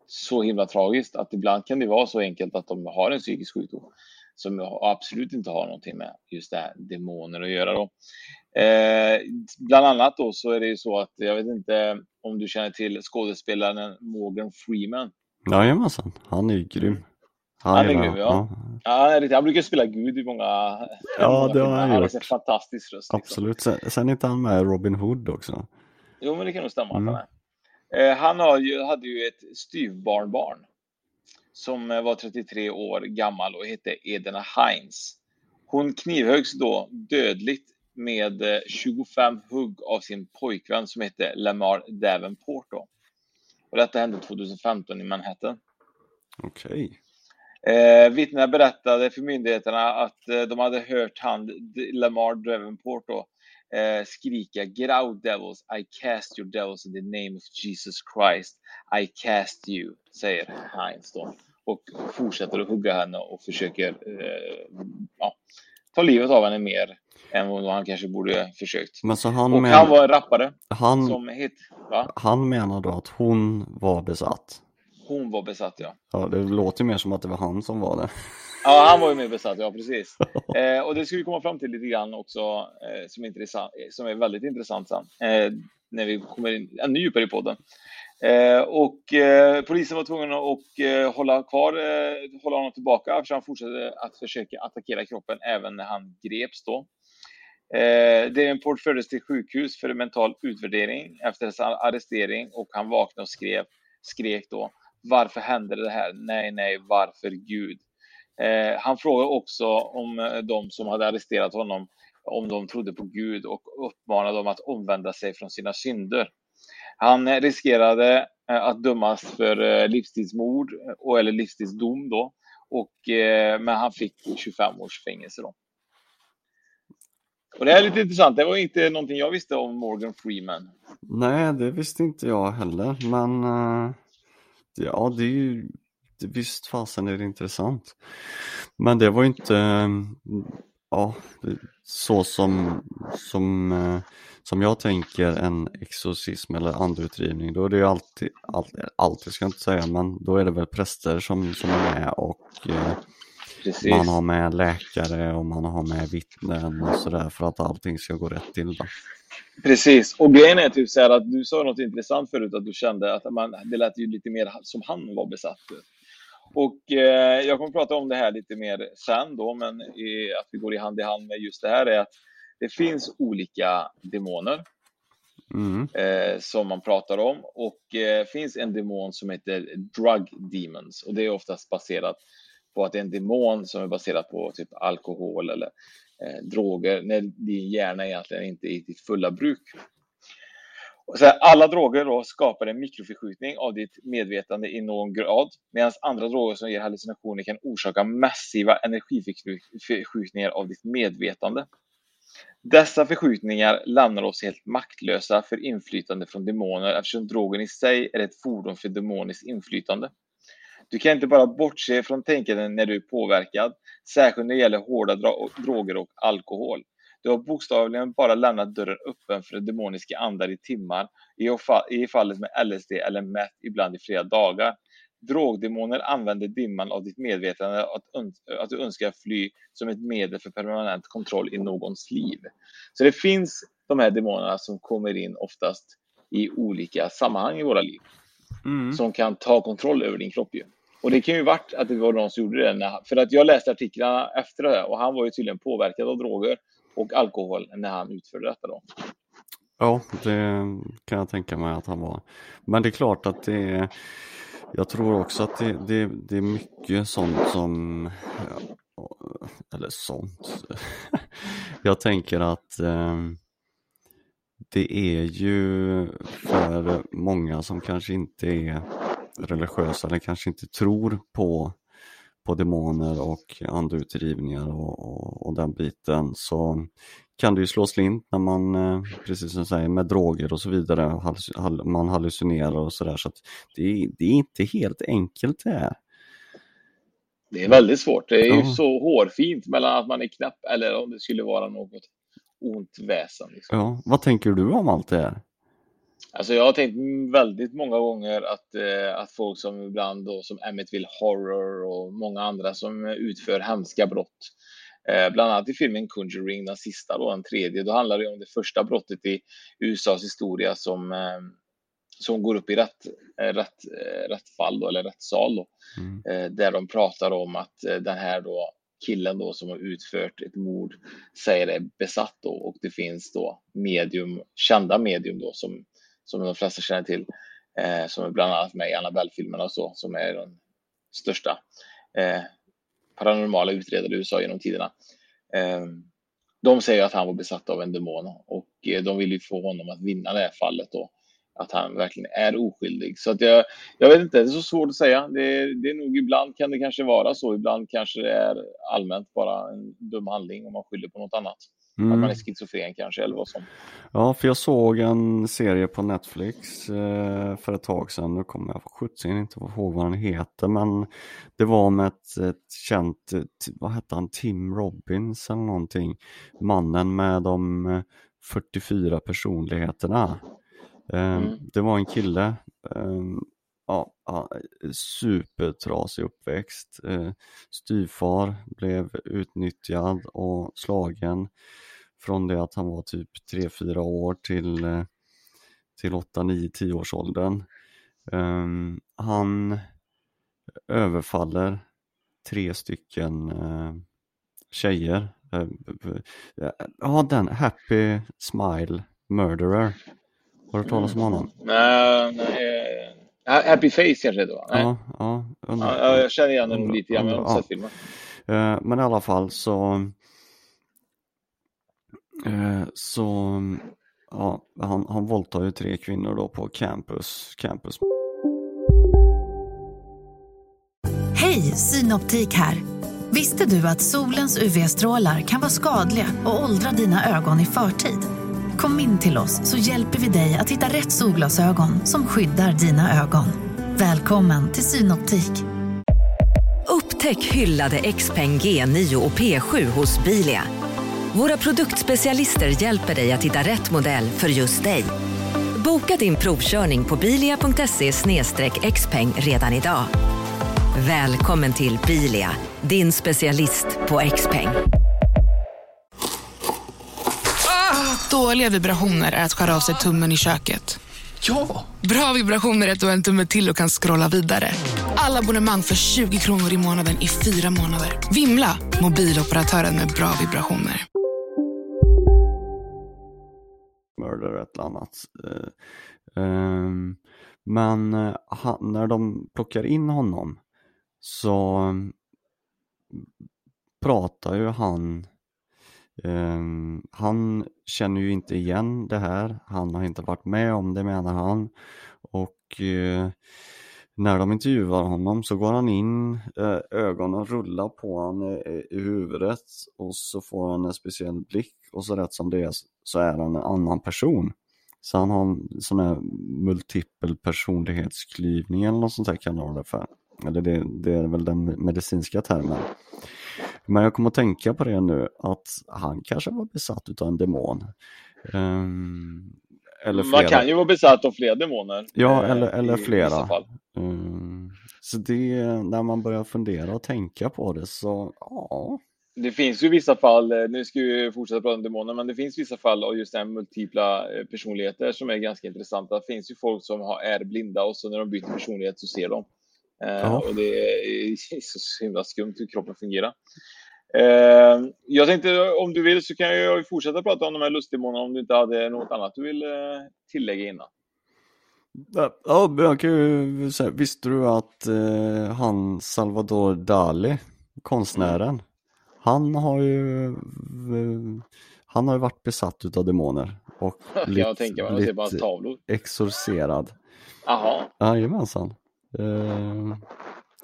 så himla tragiskt att ibland kan det vara så enkelt att de har en psykisk sjukdom som absolut inte har någonting med just det här demoner att göra. Då. Eh, bland annat då så är det ju så att jag vet inte om du känner till skådespelaren Morgan Freeman. Jajamensan, han är ju grym. Han är Jajamän, grym, ja. Ja, han brukar spela Gud i många, ja, många det har han har gjort. en fantastisk röst. Liksom. Absolut. Sen, sen är inte han med Robin Hood också? Jo, men det kan nog stämma Mm. att han är. Eh, han har ju, hade ju ett styvbarnbarn som eh, var 33 år gammal och hette Edena Heinz. Hon knivhöggs då dödligt med eh, 25 hugg av sin pojkvän som hette Lamar Davenport. Då. Och detta hände 2015 i Manhattan. Okej. Eh, vittnena berättade för myndigheterna att eh, de hade hört han, Lamar Davenport då, eh, skrika out devils, I cast your devils in the name of Jesus Christ. I cast you, säger Heinz då. Och fortsätter att hugga henne och försöker eh, ja, ta livet av henne mer än vad han kanske borde försökt. Men så han, Och men, han var en rappare han, som het, va? han menar då att hon var besatt? Hon var besatt ja. Ja, det låter mer som att det var han som var det. Ja, han var ju mer besatt, ja precis. Eh, och det ska vi komma fram till lite grann också, eh, som, är intressant, som är väldigt intressant sen, eh, när vi kommer in ännu djupare i podden. Eh, och eh, polisen var tvungen att eh, hålla kvar, hålla honom tillbaka, eftersom han fortsatte att försöka attackera kroppen även när han greps då. Eh, Davenport fördes till sjukhus för mental utvärdering efter hans arrestering och han vaknade och skrev, skrek då varför hände det här? Nej, nej, varför Gud? Eh, han frågade också om eh, de som hade arresterat honom, om de trodde på Gud och uppmanade dem att omvända sig från sina synder. Han eh, riskerade eh, att dömas för livstidsmord och, eller livstidsdom då, och, men han fick 25 års fängelse då. Och det är lite intressant, det var inte någonting jag visste om Morgan Freeman. Nej, det visste inte jag heller, men ja, det är ju visst fasen är det intressant. Men det var ju inte ja, så som, som, eh, som jag tänker en exorcism eller andeutdrivning. Då är det ju alltid, alltid, alltid ska jag inte säga, men då är det väl präster som, som är med och eh, Precis. man har med läkare och man har med vittnen och sådär för att allting ska gå rätt till. Då. Precis, och grejen är typ så här att du sa något intressant förut, att du kände att man, det lät ju lite mer som han var besatt. Och eh, jag kommer prata om det här lite mer sen då, men i, att vi går i hand i hand med just det här är att det finns olika demoner Mm. eh, som man pratar om och eh, finns en demon som heter drug demons och det är oftast baserat på att det är en demon som är baserad på typ alkohol eller eh, droger när din hjärna egentligen inte är i ditt fulla bruk. Och så här, alla droger då skapar en mikroförskjutning av ditt medvetande i någon grad medan andra droger som ger hallucinationer kan orsaka massiva energiförskjutningar av ditt medvetande. Dessa förskjutningar lämnar oss helt maktlösa för inflytande från demoner eftersom drogen i sig är ett fordon för demoniskt inflytande. Du kan inte bara bortse från tänkandet när du är påverkad, särskilt när det gäller hårda droger och alkohol. Du har bokstavligen bara lämnat dörren öppen för demoniska andar i timmar, i fa- i fallet med LSD eller meth ibland i flera dagar. Drogdemoner använder dimman av ditt medvetande att, att du önskar fly som ett medel för permanent kontroll i någons liv. Så det finns de här demonerna som kommer in oftast i olika sammanhang i våra liv Mm. som kan ta kontroll över din kropp ju. Och det kan ju varit att det var någon som gjorde det. När, för att jag läste artiklarna efter det här och han var ju tydligen påverkad av droger och alkohol när han utförde detta då. Ja, det kan jag tänka mig att han var. Men det är klart att det är, jag tror också att det, det, det är mycket sånt som, eller sånt. Jag tänker att ehm, det är ju för många som kanske inte är religiösa eller kanske inte tror på, på demoner och andeutdrivningar och, och, och den biten så kan det ju slå slint när man, eh, precis som du säger, med droger och så vidare, man hallucinerar och sådär så att det, är- det är inte helt enkelt det här. Det är väldigt svårt. Det är ju Ja. så hårfint mellan att man är knäpp eller om det skulle vara något ont väsen. Liksom. Ja, vad tänker du om allt det här? Alltså jag har tänkt väldigt många gånger att, eh, att folk som ibland då, som Amityville Horror och många andra som utför hemska brott. Eh, bland annat i filmen Conjuring, den sista då, den tredje, då handlar det om det första brottet i USAs historia som, eh, som går upp i rätt, eh, rätt, eh, rätt fall då, eller rättssal då, Mm. eh, där de pratar om att den här då killen då som har utfört ett mord säger är besatt då och det finns då medium, kända medium då som, som de flesta känner till, eh, som är bland annat med i Annabelle-filmerna och så, som är den största eh, paranormala utredare i USA genom tiderna. Eh, de säger att han var besatt av en demon och eh, de vill ju få honom att vinna det här fallet då. Att han verkligen är oskyldig. Så att jag, jag vet inte, det är så svårt att säga. Det, är- det är nog ibland kan det kanske vara så. Ibland kanske det är allmänt bara en dum handling om man skyller på något annat. Att Mm. man är schizofren kanske eller vad som. Ja, för jag såg en serie på Netflix eh, för ett tag sedan. Nu kommer jag sjutton inte ihåg vad den heter, men det var med ett, ett känt, eh, vad hette han, Tim Robbins eller någonting. Mannen med de eh, 44 personligheterna. Eh, Mm. Det var en kille, eh, ja, ja, supertrasig uppväxt. Eh, styvfar blev utnyttjad och slagen från det att han var typ 3-4 år till, eh, till 8, 9, 10 års åldern. Ehm, han överfaller tre stycken eh, tjejer. Eh, b- b- Ja, den Happy Smile Murderer. Har du hört talas om honom? Nej, nej. Happy Face kanske det var? Ja, ja, Ja, jag känner igen den lite grann, men jag har inte Ja. sett filmen. Men i alla fall så så ja, han, han våldtar ju tre kvinnor då på campus, campus. Hej, Synoptik här. Visste du att solens UV-strålar kan vara skadliga och åldra dina ögon i förtid? Kom in till oss så hjälper vi dig att hitta rätt solglasögon som skyddar dina ögon. Välkommen till Synoptik. Upptäck hyllade XPeng G9 och P7 hos Bilia. Våra produktspecialister hjälper dig att hitta rätt modell för just dig. Boka din provkörning på bilia.se xpeng redan idag. Välkommen till Bilia, din specialist på XPeng. Dåliga vibrationer är att skära av sig tummen i köket. Ja! Bra vibrationer är att du har en tumme till och kan scrolla vidare. Alla abonnemang för 20 kronor i månaden i fyra månader. Vimla! Mobiloperatören med bra vibrationer. Murder ett eller annat. Eh, ehm, men eh, han, när de plockar in honom så mm, pratar ju han Um, han känner ju inte igen det här, han har inte varit med om det menar han och uh, när de intervjuar honom så går han in, uh, ögonen rullar på honom i, i huvudet och så får han en speciell blick och så rätt som det är så är han en annan person. Så han har en sån här multipel personlighetsklyvning eller något sånt där kan man det för. Eller det, det är väl den medicinska termen. Men jag kommer att tänka på det nu att han kanske var besatt utav en demon. Ehm, eller flera. Man kan ju vara besatt av flera demoner. Ja, eh, eller, eller flera. Mm. Så det, när man börjar fundera och tänka på det så, ja. Det finns ju vissa fall, eh, nu ska vi fortsätta prata om demoner, men det finns vissa fall av just den multipla eh, personligheter som är ganska intressanta. Det finns ju folk som har, är blinda och så när de byter personlighet så ser de. Eh. Och det är så himla skumt hur kroppen fungerar. Eh, jag tänkte om du vill så kan jag fortsätta prata om de här lustdemonerna om du inte hade något annat du vill eh, tillägga innan. Ja, jag kan ju säga, visste du att eh, han Salvador Dali, konstnären, han har ju han har ju varit besatt utav demoner och Kan jag tänka mig, man ser bara tavlor. exorcerad. Jaha, Jajamensan. Eh,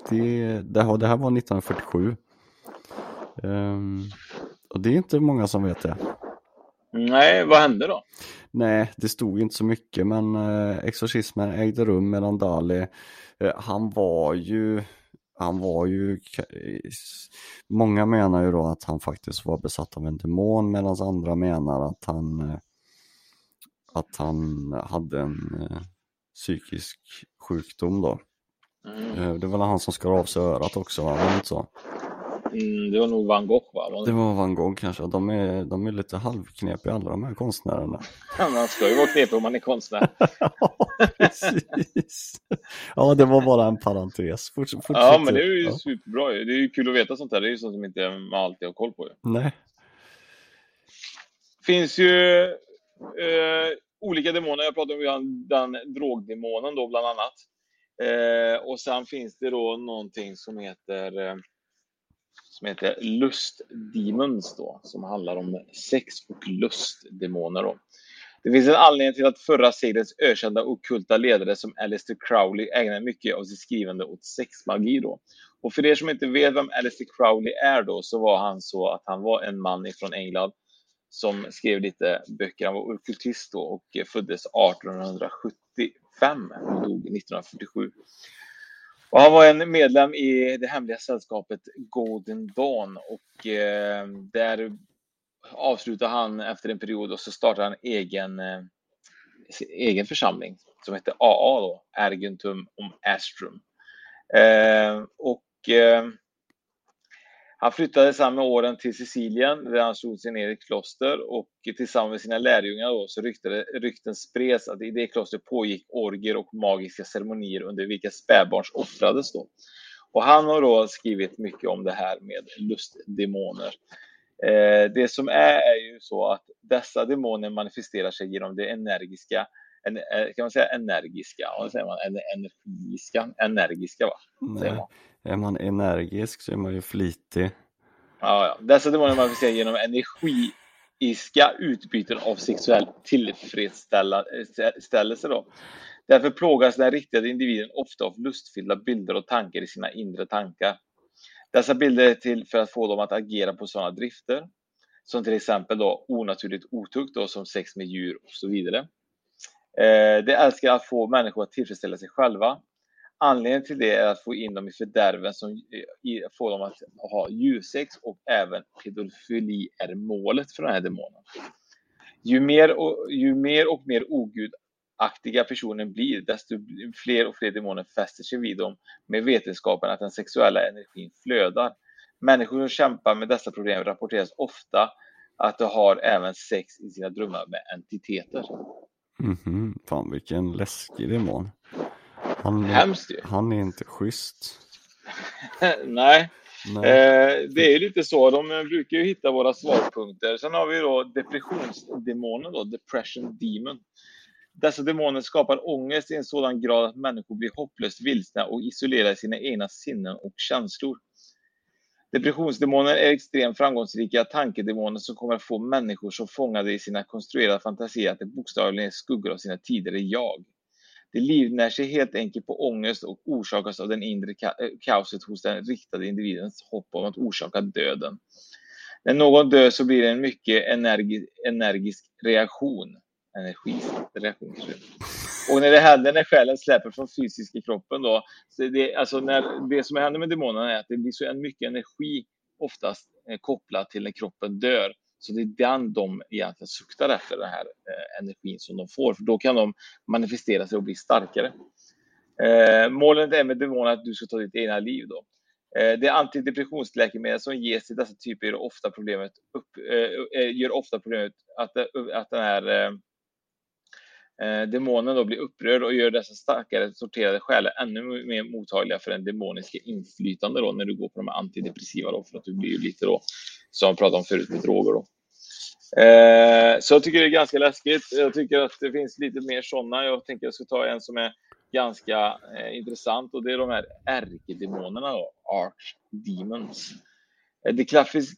det, det, här, det här var 1947. Ehm, och det är inte många som vet det. nej, vad hände då? Nej, det stod inte så mycket men eh, exorcismen ägde rum medan Dali, eh, han var ju, han var ju, många menar ju då att han faktiskt var besatt av en demon medan andra menar att han, eh, att han hade en eh, psykisk sjukdom då. Mm. Eh, Det var väl han som skar av sig örat också, va? var det inte så? Mm, det var nog van Gogh va? Det var van Gogh kanske. De är, de är lite halvknepiga alla de här konstnärerna. man ska ju vara knepig om man är konstnär. Precis. Ja, det var bara en parentes. Forts fortsätt. ja, men det är ju Ja. superbra. Det är ju kul att veta sånt här. Det är ju sånt som inte man alltid har koll på. ju. Nej. finns ju eh, olika demoner. Jag pratade om den, den drogdemonen då bland annat. Eh, och sen finns det då någonting som heter eh, som heter lustdemons då, som handlar om sex och lustdemoner då. Det finns en anledning till att förra seklets ökända ockulta ledare som Alistair Crowley ägnar mycket av sitt skrivande åt sexmagi då. Och för er som inte vet vem Alistair Crowley är då, så var han så att han var en man ifrån England som skrev lite böcker. Han var ockultist då och föddes 1875 och dog 1947. Och han var en medlem i det hemliga sällskapet Golden Dawn och eh, där avslutade han efter en period och så startade han egen, eh, egen församling som hette AA då, Ergentum om Astrum. Eh, och eh, han flyttade samma med åren till Sicilien där han slog sig ner i ett kloster och tillsammans med sina lärjungar då, så ryktade, rykten spreds att i det klostret pågick orger och magiska ceremonier under vilka spädbarn offrades. Då. Och han har då skrivit mycket om det här med lustdemoner. Eh, det som är är ju så att dessa demoner manifesterar sig genom det energiska, en, eh, kan man säga energiska, vad säger man, en, energiska, energiska va? Säger man. Är man energisk så är man ju flitig. Ja, ja. Dessa demoner manifesterar genom energiiska utbyten av sexuell tillfredsställelse. Då. Därför plågas den riktade individen ofta av lustfyllda bilder och tankar i sina inre tankar. Dessa bilder är till för att få dem att agera på sådana drifter, som till exempel då onaturligt otukt, då, som sex med djur och så vidare. Eh, de älskar att få människor att tillfredsställa sig själva. Anledningen till det är att få in dem i fördärven som eh, i- får dem att ha djursex och även pedofili är målet för den här demonen. Ju mer och, ju mer, och mer ogudaktiga personen blir, desto fler och fler demoner fäster sig vid dem med vetenskapen att den sexuella energin flödar. Människor som kämpar med dessa problem rapporteras ofta att de har även sex i sina drömmar med entiteter. Mhm, Fan vilken läskig demon. Han, Hemskt ju. han är inte schysst. Nej, Nej. Eh, det är ju lite så. De eh, brukar ju hitta våra svagpunkter. Sen har vi då depressionsdemonen, då, depression demon. Dessa demoner skapar ångest i en sådan grad att människor blir hopplöst vilsna och isolerar sina egna sinnen och känslor. Depressionsdemoner är extremt framgångsrika tankedemoner som kommer att få människor så fångade i sina konstruerade fantasier att de bokstavligen är skuggor av sina tidigare jag. Det livnär sig helt enkelt på ångest och orsakas av den inre ka- eh, kaoset hos den riktade individens hopp om att orsaka döden. När någon dör så blir det en mycket energi, energisk reaktion. Energireaktion. Och när det händer när själen släpper från fysiska kroppen då, så det, alltså när, det som händer med demonerna är att det blir så mycket energi oftast eh, kopplat till när kroppen dör. Så det är den de egentligen suktar efter, den här eh, energin som de får. För då kan de manifestera sig och bli starkare. Eh, målet är med demoner att du ska ta ditt egna liv. Då. Eh, det antidepressionsläkemedel som ges till dessa typer gör ofta problemet, upp, eh, eh, gör ofta problemet att, att den här eh, Eh, demonen då blir upprörd och gör dessa starkare sorterade själar ännu mer mottagliga för den demoniska inflytande då när du går på de här antidepressiva då för att du blir ju lite då som jag pratade om förut med droger då. Eh, så jag tycker det är ganska läskigt. Jag tycker att det finns lite mer sådana. Jag tänker jag ska ta en som är ganska eh, intressant och det är de här ärkedemonerna då, archdemons. Eh, Det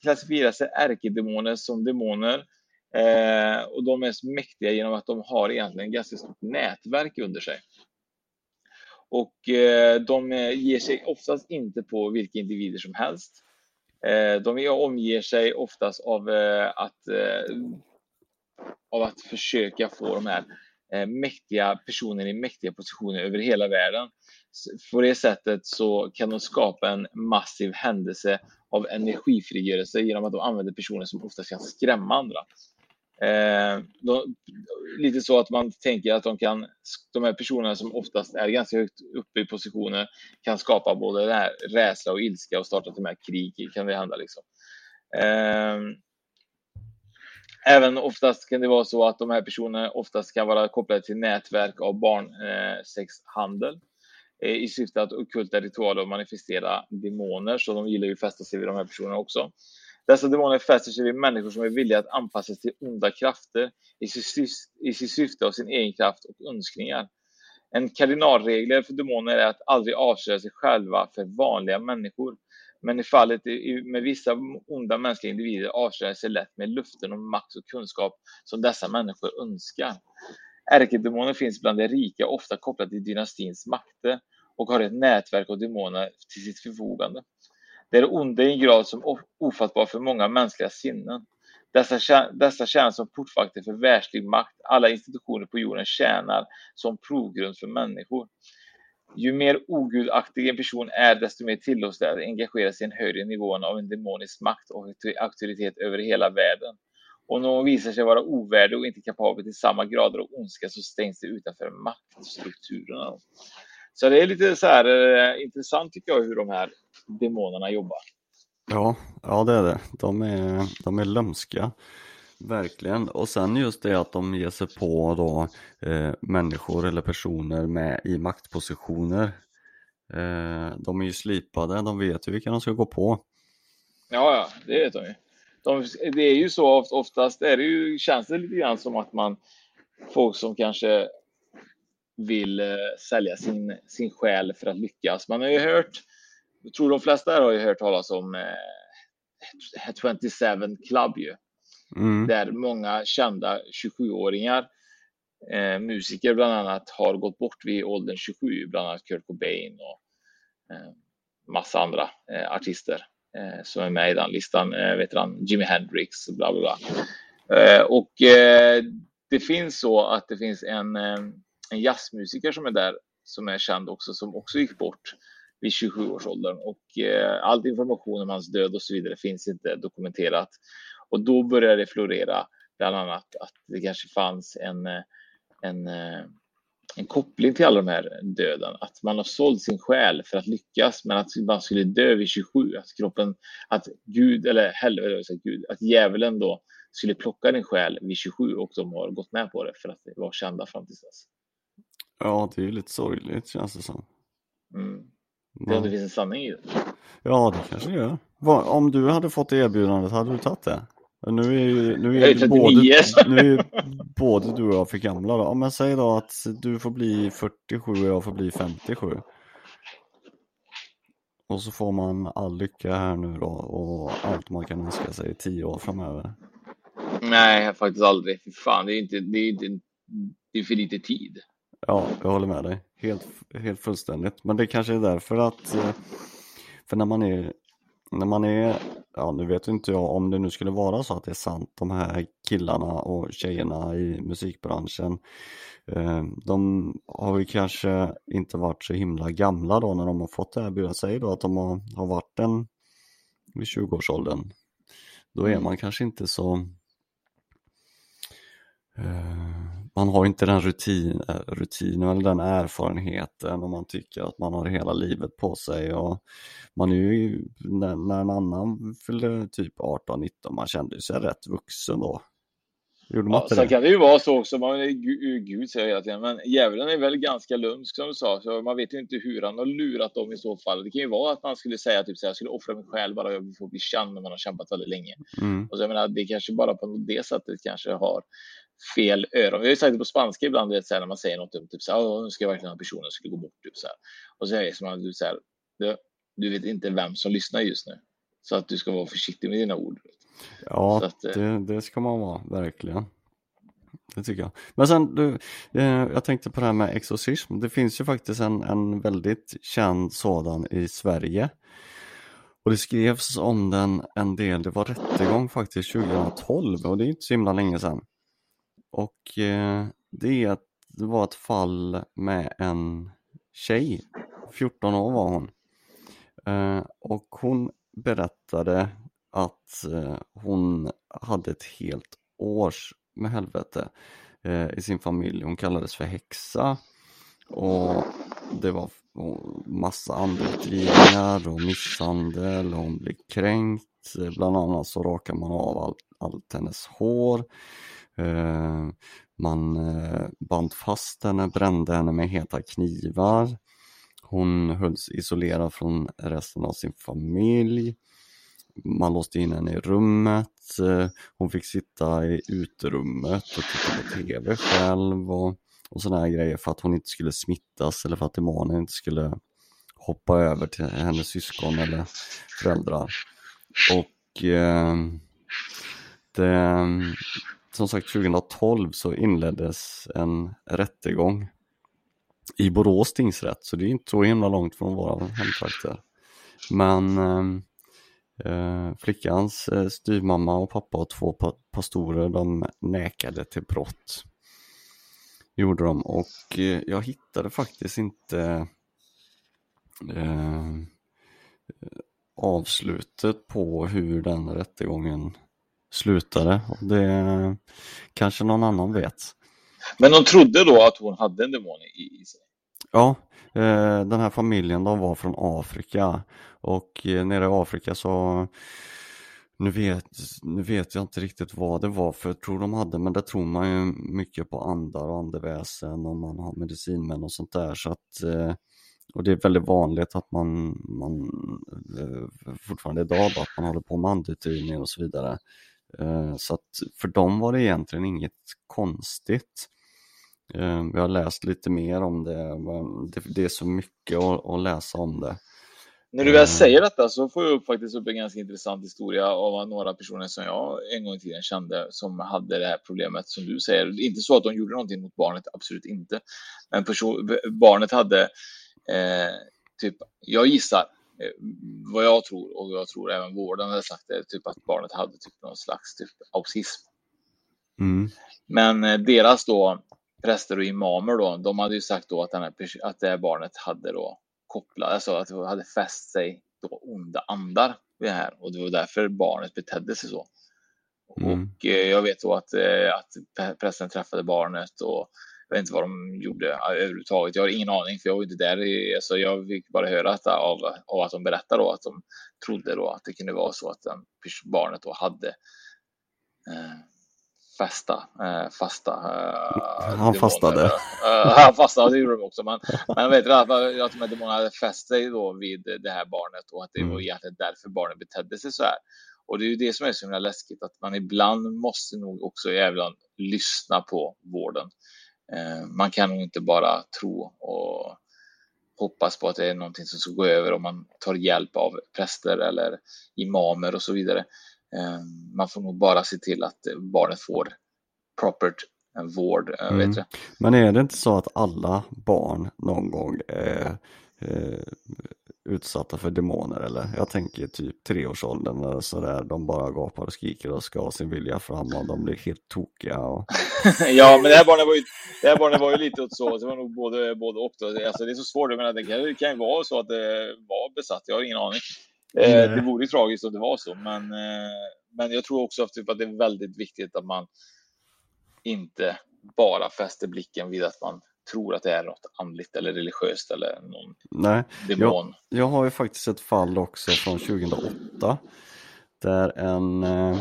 klassifieras ärkedemoner som demoner eh, och de är så mäktiga genom att de har egentligen ganska stort nätverk under sig. Och eh, de ger sig oftast inte på vilka individer som helst. Eh, de omger sig oftast av eh, att, eh, av att försöka få de här eh, mäktiga personerna i mäktiga positioner över hela världen. På det sättet så kan de skapa en massiv händelse av energifrigörelse genom att de använder personer som oftast kan skrämma andra. Eh, de, lite så att man tänker att de kan, de här personerna som oftast är ganska högt uppe i positioner kan skapa både rädsla och ilska och starta till och med krig kan det hända liksom. Eh, även oftast kan det vara så att de här personerna oftast kan vara kopplade till nätverk av barnsexhandel eh, eh, i syfte att ockulta ritualer och manifestera demoner, så de gillar ju att fästa sig vid de här personerna också. Dessa demoner fäster sig vid människor som är villiga att anpassa sig till onda krafter i sitt, syfte av sin egen kraft och önskningar. En kardinalregel för demoner är att aldrig avslöja sig själva för vanliga människor. Men i fallet med vissa onda mänskliga individer avslöjar sig lätt med luften om makt och kunskap som dessa människor önskar. Ärkedemoner finns bland de rika, ofta kopplat till dynastins makter och har ett nätverk av demoner till sitt förfogande. Det är onda i en grad som ofattbar för många mänskliga sinnen. Dessa, dessa tjänar som portvakter för världslig makt. Alla institutioner på jorden tjänar som provgrund för människor. Ju mer ogudaktig en person är, desto mer tillåts det att engagera sig i en högre nivå av en demonisk makt och auktoritet över hela världen. Om någon visar sig vara ovärdig och inte kapabel till samma grader av ondska så stängs det utanför maktstrukturerna. Så det är lite så här eh, intressant tycker jag hur de här demonerna jobbar. Ja, ja det är det. De är, de är lömska. Verkligen. Och sen just det att de ger sig på då eh, människor eller personer med i maktpositioner. Eh, de är ju slipade, de vet ju vilka de ska gå på. Ja, ja, det vet de ju. De, det är ju så oftast är det ju, känns det lite grann som att man folk som kanske vill eh, sälja sin, sin själ för att lyckas. Man har ju hört, jag tror de flesta här har ju hört talas om eh, 27 Club ju. Mm. Där många kända 27-åringar, eh, musiker bland annat, har gått bort vid åldern 27, bland annat Kurt Cobain och eh, massa andra eh, artister eh, som är med i den listan. Eh, vet han, Jimi Hendrix, bla bla bla. Och det finns så att det finns en en jazzmusiker som är där som är känd också, som också gick bort vid 27 års åldern och eh, all information om hans död och så vidare finns inte dokumenterat. Och då började det florera bland annat att det kanske fanns en, eh, en, eh, en koppling till alla de här döden, att man har sålt sin själ för att lyckas, men att man skulle dö vid 27, att kroppen, att Gud, eller helvete, Gud, att djävulen då skulle plocka din själ vid 27 och de har gått med på det för att det var kända fram till dess. Ja, det är ju lite sorgligt känns det som. Mm. Det, ja. det finns en sanning i det. Ja, det kanske det gör. Om du hade fått erbjudandet, hade du tagit det? Nu är ju, nu är ju både, nu är ju både du och jag för gamla då. Om jag säger då att du får bli 47 och jag får bli 57. Och så får man all lycka här nu då och allt man kan önska sig tio år framöver. Nej, faktiskt aldrig. För fan, det är inte, det är, inte, det är för lite tid. Ja, jag håller med dig. Helt, helt fullständigt. Men det kanske är därför att, eh, för när man är, när man är, ja nu vet inte jag om det nu skulle vara så att det är sant, de här killarna och tjejerna i musikbranschen, eh, de har ju kanske inte varit så himla gamla då när de har fått det här erbjudandet. Säg då att de har, har varit en vid 20-årsåldern. Då är mm. man kanske inte så eh, man har inte den rutin, eh, rutinen eller den erfarenheten och man tycker att man har hela livet på sig och man är ju, när, när en annan fyllde typ 18-19, man kände sig rätt vuxen då. Gjorde man ja, sen kan det ju vara så också, man, Gud säger jag tiden, men djävulen är väl ganska lumsk som du sa, så man vet ju inte hur han har lurat dem i så fall. Det kan ju vara att man skulle säga typ så här, jag skulle offra mig själv bara jag får bli känd när man har kämpat väldigt länge. Mm. Och så jag menar, det kanske bara på det sättet kanske har fel öron. Vi har sagt det på spanska ibland, vet, så här, när man säger något om typ så här, nu ska jag verkligen ha personen skulle gå bort. Typ, så här. Och så är det som att du, så här, du, du vet inte vem som lyssnar just nu. Så att du ska vara försiktig med dina ord. Ja, att, eh, det, det ska man vara, verkligen. Det tycker jag. Men sen, du, eh, jag tänkte på det här med exorcism. Det finns ju faktiskt en, en väldigt känd sådan i Sverige. Och det skrevs om den en del, det var rättegång faktiskt 2012 och det är inte så himla länge sedan. Och eh, det, är att det var ett fall med en tjej, 14 år var hon. Eh, och hon berättade att eh, hon hade ett helt års med helvete eh, i sin familj. Hon kallades för häxa och det var massa andelutgivningar och misshandel och hon blev kränkt. Bland annat så rakade man av allt, allt hennes hår. Eh, man eh, band fast henne, brände henne med heta knivar. Hon hölls isolerad från resten av sin familj. Man låste in henne i rummet. Eh, hon fick sitta i uterummet och titta på TV själv och, och sådana här grejer för att hon inte skulle smittas eller för att demonen inte skulle hoppa över till hennes syskon eller föräldrar. Och eh, det, som sagt 2012 så inleddes en rättegång i Borås tingsrätt så det är inte så himla långt från våra hemtrakter. Men ehm, eh, flickans eh, styvmamma och pappa och två pa pastorer de nekade till brott. Gjorde de och eh, jag hittade faktiskt inte eh, eh avslutet på hur den rättegången slutade. Och det kanske någon annan vet. Men de trodde då att hon hade en demon i, i sig? Ja, eh, den här familjen de var från Afrika och eh, nere i Afrika så nu vet, nu vet jag inte riktigt vad det var för jag tror de hade, men det tror man ju mycket på andar och andeväsen och man har medicinmän och sånt där så att eh, och det är väldigt vanligt att man, man fortfarande idag att man håller på med andutgivning och så vidare. Så att för dem var det egentligen inget konstigt. Eh, jag har läst lite mer om det, det, är så mycket att, läsa om det. När du väl eh. säger detta så får jag upp faktiskt upp en ganska intressant historia av några personer som jag en gång i tiden kände som hade det här problemet som du säger. Inte så att de gjorde någonting mot barnet, absolut inte. Men barnet hade eh, typ, jag gissar eh, vad jag tror och jag tror även vården hade sagt det, typ att barnet hade typ någon slags typ autism. Mm. Men eh, deras då präster och imamer då, de hade ju sagt då att, den här, att det här barnet hade då kopplat, alltså att det hade fäst sig då onda andar vid det här och det var därför barnet betedde sig så. Mm. Och eh, jag vet då att, eh, att prästen träffade barnet och jag vet inte vad de gjorde överhuvudtaget. Jag har ingen aning för jag var inte där. Alltså jag fick bara höra att, av, av att de berättade då att de trodde då att det kunde vara så att barnet då hade eh, fasta, eh, fasta. Eh, han fastade. Eh, han fastade, det gjorde de också. Men, men vet att, att de demonerna hade fäst sig då vid det här barnet och att det mm. var egentligen därför barnet betedde sig så här. Och det är ju det som är så himla läskigt att man ibland måste nog också även lyssna på vården. Eh, man kan nog inte bara tro och hoppas på att det är någonting som ska gå över om man tar hjälp av präster eller imamer och så vidare. Eh, man får nog bara se till att barnet får proper vård. Eh, mm. Vet Men är det inte så att alla barn någon gång är eh, utsatta för demoner eller? Jag tänker typ treårsåldern eller sådär, de bara gapar och skriker och ska ha sin vilja fram och de blir helt tokiga. Och... ja, men det här barnet var ju, det här barnet var ju lite åt så, det var nog både, både och. Då. Alltså, det är så svårt, men det kan, det kan ju vara så att det var besatt, jag har ingen aning. Eh, det vore ju tragiskt om det var så, men, eh, men jag tror också typ att det är väldigt viktigt att man inte bara fäster blicken vid att man tror att det är något andligt eller religiöst eller någon Nej, demon. Jag, jag har ju faktiskt ett fall också från 2008 där en, eh,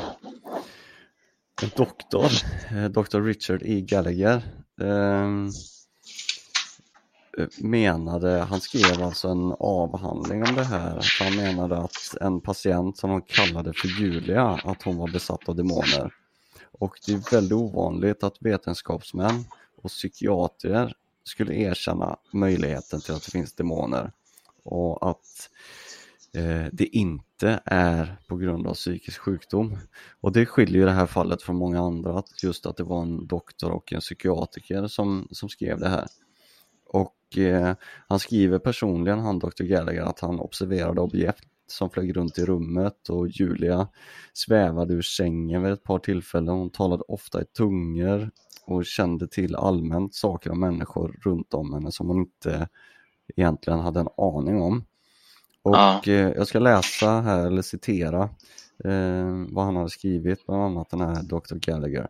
en doktor, eh, Dr. Richard E. Gallagher, eh, menade, han skrev alltså en avhandling om det här. Han menade att en patient som han kallade för Julia, att hon var besatt av demoner. Och det är väldigt ovanligt att vetenskapsmän och psykiatriker skulle erkänna möjligheten till att det finns demoner och att eh, det inte är på grund av psykisk sjukdom. Och det skiljer ju det här fallet från många andra, att just att det var en doktor och en psykiatriker som, som skrev det här. Och eh, han skriver personligen, han Dr. Gallagher, att han observerade objekt som flög runt i rummet och Julia svävade ur sängen vid ett par tillfällen. Hon talade ofta i tungor och kände till allmänt saker om människor runt om henne som hon inte egentligen hade en aning om. Och ja. eh, jag ska läsa här, eller citera eh, vad han hade skrivit, bland annat den här Dr. Gallagher.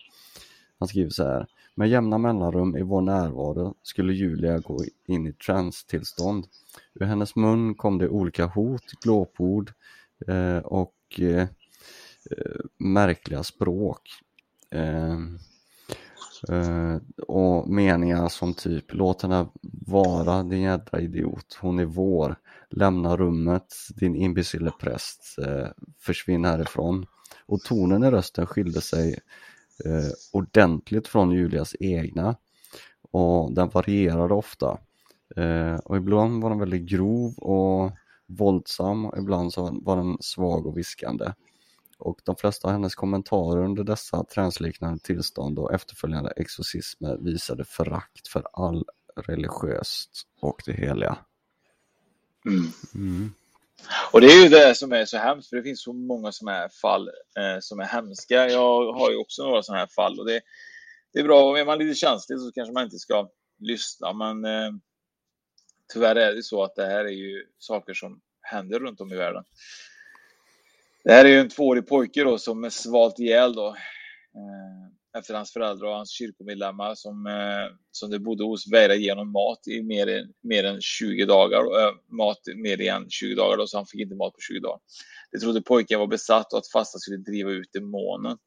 Han skriver så här. Med jämna mellanrum i vår närvaro skulle Julia gå in i trance-tillstånd. Ur hennes mun kom det olika hot, glåpord eh, och eh, eh märkliga språk. Uh, och meningar som typ Låt henne vara din jädra idiot, hon är vår. Lämna rummet, din imbecille präst. uh, försvinn härifrån. Och tonen i rösten skilde sig uh, ordentligt från Julias egna och den varierade ofta. Och ibland var den väldigt grov och våldsam och ibland så var den svag och viskande. Och de flesta av hennes kommentarer under dessa transliknande tillstånd och efterföljande exorcismer visade förakt för all religiöst och det heliga. Mm. Mm. Och det är ju det som är så hemskt, för det finns så många sådana här fall eh, som är hemska. Jag har ju också några sådana här fall och det, det är bra, är man lite känslig så kanske man inte ska lyssna, men eh, tyvärr är det så att det här är ju saker som händer runt om i världen. Det här är ju en tvåårig pojke då som är svalt ihjäl då. Eh, efter hans föräldrar och hans kyrkomedlemmar som, eh, som det bodde hos vägrade genom mat i mer än, mer än 20 dagar. Äh, mat mer än 20 dagar, då, så han fick inte mat på 20 dagar. Det trodde pojken var besatt och att fasta skulle driva ut demonen.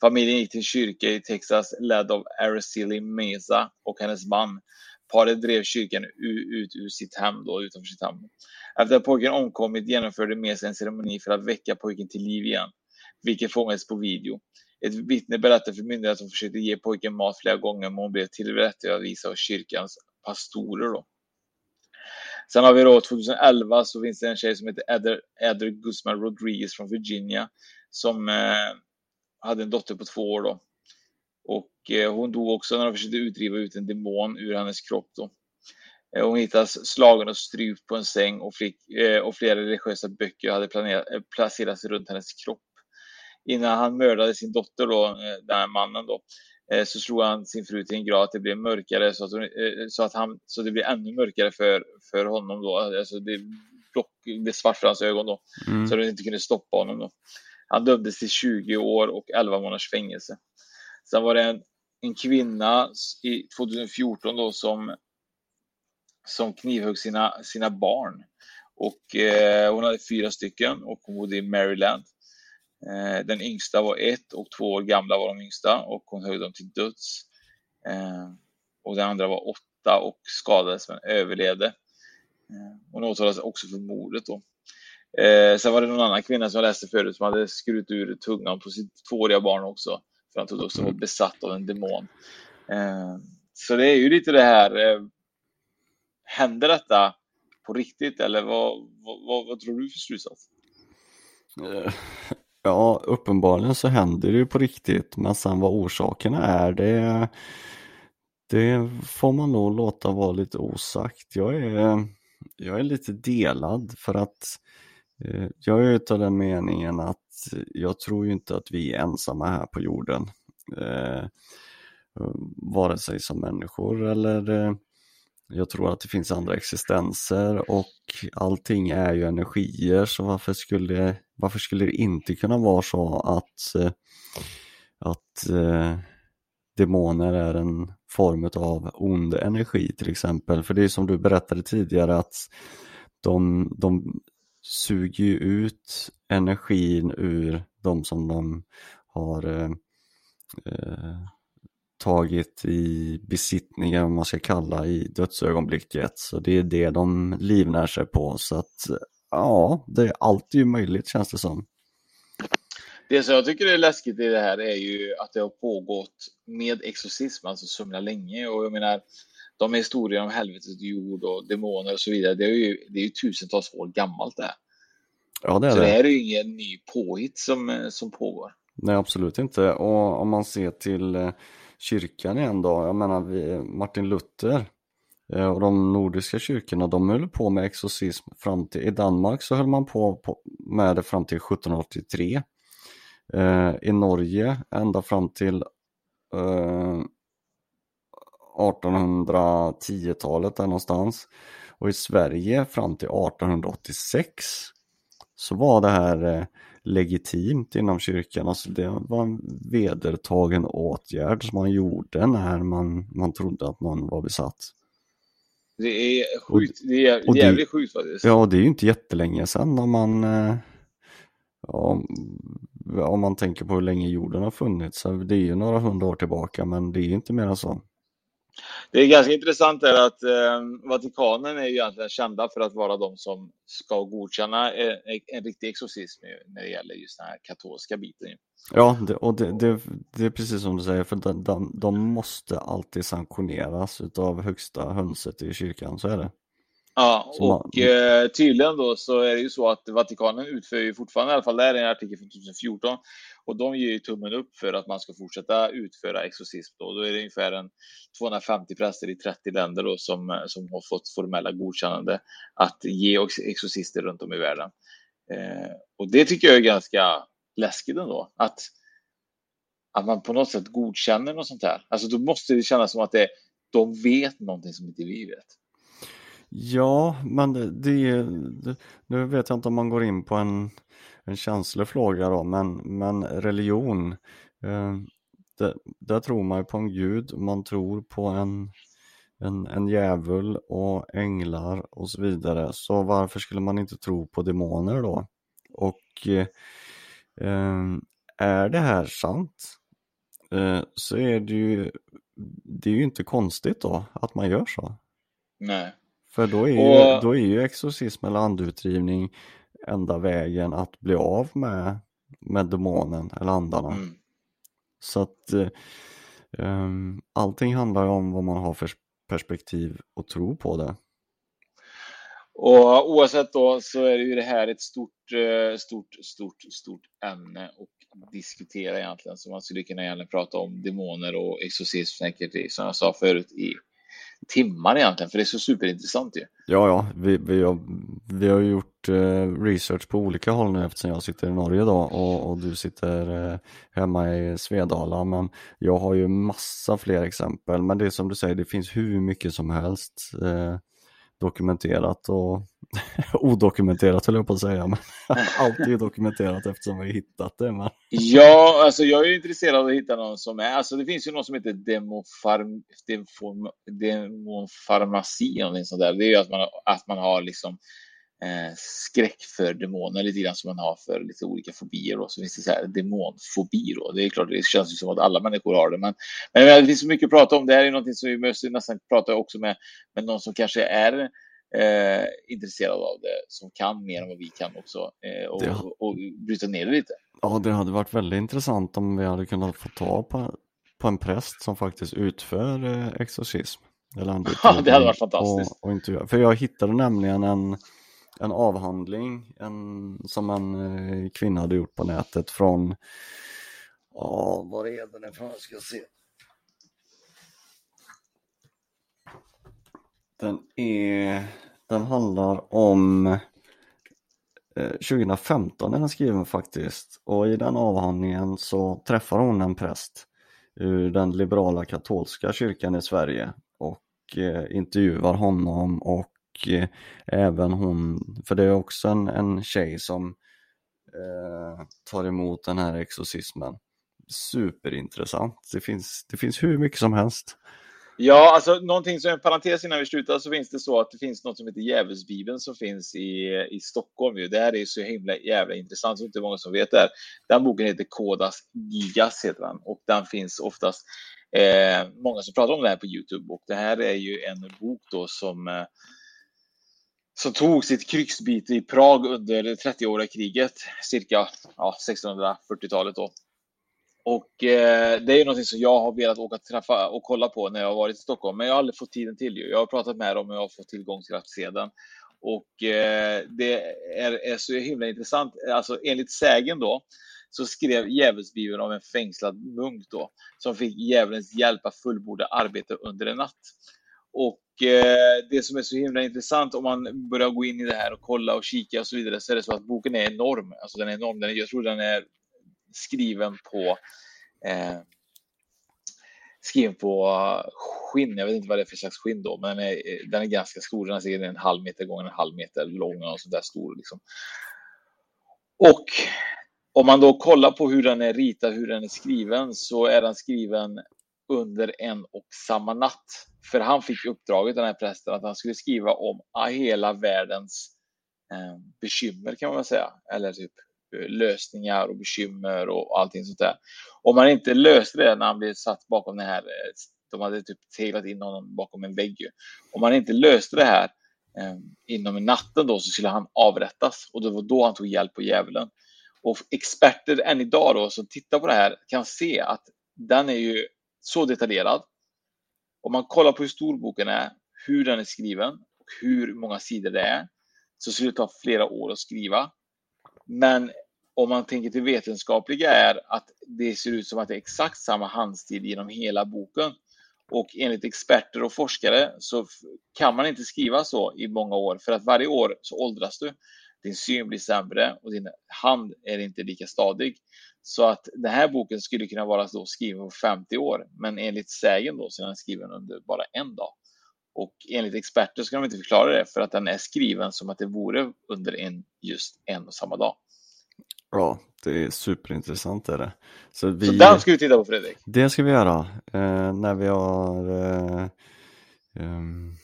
Familjen gick till kyrka i Texas ledd av Araceli Mesa och hennes man. Paret drev kyrkan ut ur sitt hem, då, utanför sitt hem. Efter att pojken omkommit genomförde Mesa en ceremoni för att väcka pojken till liv igen, vilket fångades på video. Ett vittne berättar för myndigheten att hon försökte ge pojken mat flera gånger men hon blev tillrättavisad av kyrkans pastorer. Då. Sen har vi då 2011 så finns det en tjej som heter Edder Guzman Rodriguez från Virginia som eh, hade en dotter på två år då. Och hon dog också när de försökte utdriva ut en demon ur hennes kropp då. Eh, hon hittades slagen och strypt på en säng och, fick, eh, och flera religiösa böcker hade planerat, eh, placerats runt hennes kropp innan han mördade sin dotter då, eh, den här mannen då, eh, så slog han sin fru till en grad att det blev mörkare så att, eh, så att han, så det blev ännu mörkare för, för honom då. Alltså det blev svart för hans ögon då, mm. så att de inte kunde stoppa honom då. Han dömdes till 20 år och 11 månaders fängelse. Sen var det en, en kvinna i 2014 då som, som knivhögg sina, sina barn. Och eh, hon hade fyra stycken och hon bodde i Maryland. Eh, den yngsta var ett och två år gamla var de yngsta och hon högg dem till döds. Eh, och den andra var åtta och skadades men överlevde. Eh, hon åtalades också för mordet. Då. Eh, sen var det någon annan kvinna som jag läste förut som hade skurit ur tungan på sitt tvååriga barn också. För han trodde också var besatt av en demon. Så det är ju lite det här. Händer detta på riktigt eller vad, vad, vad tror du för slutsats? Ja, uppenbarligen så händer det ju på riktigt, men sen vad orsakerna är, det, det får man nog låta vara lite osagt. Jag är, jag är lite delad för att eh, Eh, jag är utav den meningen att jag tror ju inte att vi är ensamma här på jorden. Eh, vare sig som människor eller eh, jag tror att det finns andra existenser och allting är ju energier så varför skulle, varför skulle det inte kunna vara så att, eh, att eh, demoner är en form av ond energi till exempel. För det är som du berättade tidigare att de, de suger ju ut energin ur de som de har eh, eh tagit i besittning, vad man ska kalla, i dödsögonblicket. Så det är det de livnär sig på. Så att ja, det är alltid möjligt känns det som. Det som jag tycker är läskigt i det här är ju att det har pågått med exorcism, alltså så himla länge. Och jag menar, de historier om helvetet jord och demoner och så vidare, det är ju, det är ju tusentals år gammalt det. Ja, det är så det. det här är ju ingen ny påhitt som, som pågår. Nej, absolut inte. Och om man ser till eh, kyrkan igen då, jag menar vi, Martin Luther eh, och de nordiska kyrkorna, de höll på med exorcism fram till, i Danmark så höll man på, på med det fram till 1783. Eh, I Norge ända fram till 1810-talet där någonstans. Och i Sverige fram till 1886. så var det här eh, legitimt inom kyrkan. Alltså det var en vedertagen åtgärd som man gjorde när man, man trodde att någon var besatt. Det är sjukt, det är jävligt sjukt faktiskt. Ja, det är ju inte jättelänge sedan om man eh, ja, om man tänker på hur länge jorden har funnits. Det är ju några hundra år tillbaka men det är inte mer än så. Det är ganska intressant är att eh, Vatikanen är ju egentligen kända för att vara de som ska godkänna en, en riktig exorcism när det gäller just den här katolska biten. Ja, det, och det, det, det är precis som du säger, för de, de, de måste alltid sanktioneras utav högsta hönset i kyrkan, så är det. Ja, Så man- och eh, tydligen då så är det ju så att Vatikanen utför ju fortfarande, i alla fall det här är en artikel från 2014, och de ger ju tummen upp för att man ska fortsätta utföra exorcism då. Då är det ungefär en 250 präster i 30 länder då som, som har fått formella godkännande att ge ex- exorcister runt om i världen. Eh, och det tycker jag är ganska läskigt ändå, att, att man på något sätt godkänner något sånt här. Alltså då måste det kännas som att det, de vet någonting som inte vi vet. Ja, men det, det, det, nu vet jag inte om man går in på en, en känslig fråga då, men, men religion, eh, det, där tror man ju på en gud, man tror på en, en, en djävul och änglar och så vidare, så varför skulle man inte tro på demoner då? Och eh, är det här sant, eh, så är det ju, det är ju inte konstigt då att man gör så. Nej. För då är, ju, Och- då är ju exorcism eller andutdrivning enda vägen att bli av med, med demonen eller andarna. Mm. Så att ehm, allting handlar ju om vad man har för perspektiv och tro på det. Och oavsett då så är det ju det här ett stort, eh, stort, stort, stort ämne att diskutera egentligen. Så man skulle kunna egentligen prata om demoner och exorcism säkert som jag sa förut i timmar egentligen, för det är så superintressant ju. Ja, ja, vi, vi, har, vi har gjort eh, research på olika håll nu eftersom jag sitter i Norge då och, och du sitter eh, hemma i Svedala. Men jag har ju massa fler exempel. Men det är som du säger, det finns hur mycket som helst eh, dokumenterat och odokumenterat höll jag på att säga. Men allt är ju dokumenterat eftersom vi har hittat det. Men... Ja, alltså jag är intresserad av att hitta någon som är, alltså det finns ju någon som heter demofarm, Demofarmaci eller någonting sånt där. Det är ju att man, att man har liksom eh, skräck för demoner lite grann som man har för lite olika fobier och så finns det så här demonfobi då. Det är klart, det känns ju som att alla människor har det, men, men det finns så mycket att prata om. Det här är någonting som vi måste nästan prata också med, med någon som kanske är eh, intresserad av det, som kan mer än vad vi kan också eh, och, Det- och, och bryta ner det lite. Ja, det hade varit väldigt intressant om vi hade kunnat få ta på, på en präst som faktiskt utför eh, exorcism. Eller Ja, det hade varit fantastiskt. Och, och. För jag hittade nämligen en, en avhandling en, som en eh, kvinna hade gjort på nätet från, ja, var är den ifrån? Jag ska se. Den är, den handlar om eh, 2015 är den skriven faktiskt och i den avhandlingen så träffar hon en präst ur den liberala katolska kyrkan i Sverige och eh, intervjuar honom och eh, även hon, för det är också en, en tjej som eh, tar emot den här exorcismen. Superintressant, det finns, det finns hur mycket som helst. Ja, alltså någonting som en parentes innan vi slutar så finns det så att det finns något som heter Djävulsbibeln som finns i, i Stockholm. Ju. Det här är så himla jävla intressant, så inte många som vet det här. Den boken heter Kodas Gigas heter den och den finns oftast eh, många som pratar om det här på Youtube och det här är ju en bok då som eh, som tog sitt krigsbyte i Prag under det 30-åriga kriget, cirka ja, 1640-talet då. Och eh, det är ju någonting som jag har velat åka och träffa och kolla på när jag har varit i Stockholm, men jag har aldrig fått tiden till. Ju. Jag har pratat med dem och jag har fått tillgång till rattsedeln. Och eh, det är, är så himla intressant. Alltså enligt sägen då så skrev Djävulsbibeln om en fängslad munk då som fick djävulens hjälp att fullborda arbete under en natt. Och eh, det som är så himla intressant om man börjar gå in i det här och kolla och kika och så vidare så är det så att boken är enorm. Alltså den är enorm. Den är, jag tror den är skriven på eh, skriven på eh, skinn. Jag vet inte vad det är för slags skinn då, men den är, eh, den är ganska stor. Den är säkert en halv meter gånger en halv meter lång och så där stor liksom. Och om man då kollar på hur den är ritad, hur den är skriven, så är den skriven under en och samma natt. För han fick uppdraget, den här prästen, att han skulle skriva om hela världens eh, bekymmer kan man väl säga. Eller typ eh, lösningar och bekymmer och allting sånt där. Om man inte löste det när han blev satt bakom det här, eh, de hade typ teglat in honom bakom en vägg. Om man inte löste det här eh, inom natten då så skulle han avrättas och det var då han tog hjälp på djävulen. Och experter än idag då som tittar på det här kan se att den är ju så detaljerad. Om man kollar på hur stor boken är, hur den är skriven och hur många sidor det är så skulle det ta flera år att skriva. Men om man tänker till vetenskapliga är att det ser ut som att det är exakt samma handstil genom hela boken. Och enligt experter och forskare så kan man inte skriva så i många år för att varje år så åldras du. Din syn blir sämre och din hand är inte lika stadig. Så att den här boken skulle kunna vara då skriven på 50 år, men enligt sägen då så är den skriven under bara en dag. Och enligt experter ska de inte förklara det för att den är skriven som att det vore under en, just en och samma dag. Ja, det är superintressant är det. Så, vi, så den ska vi titta på Fredrik. Det ska vi göra eh, när vi har eh, um,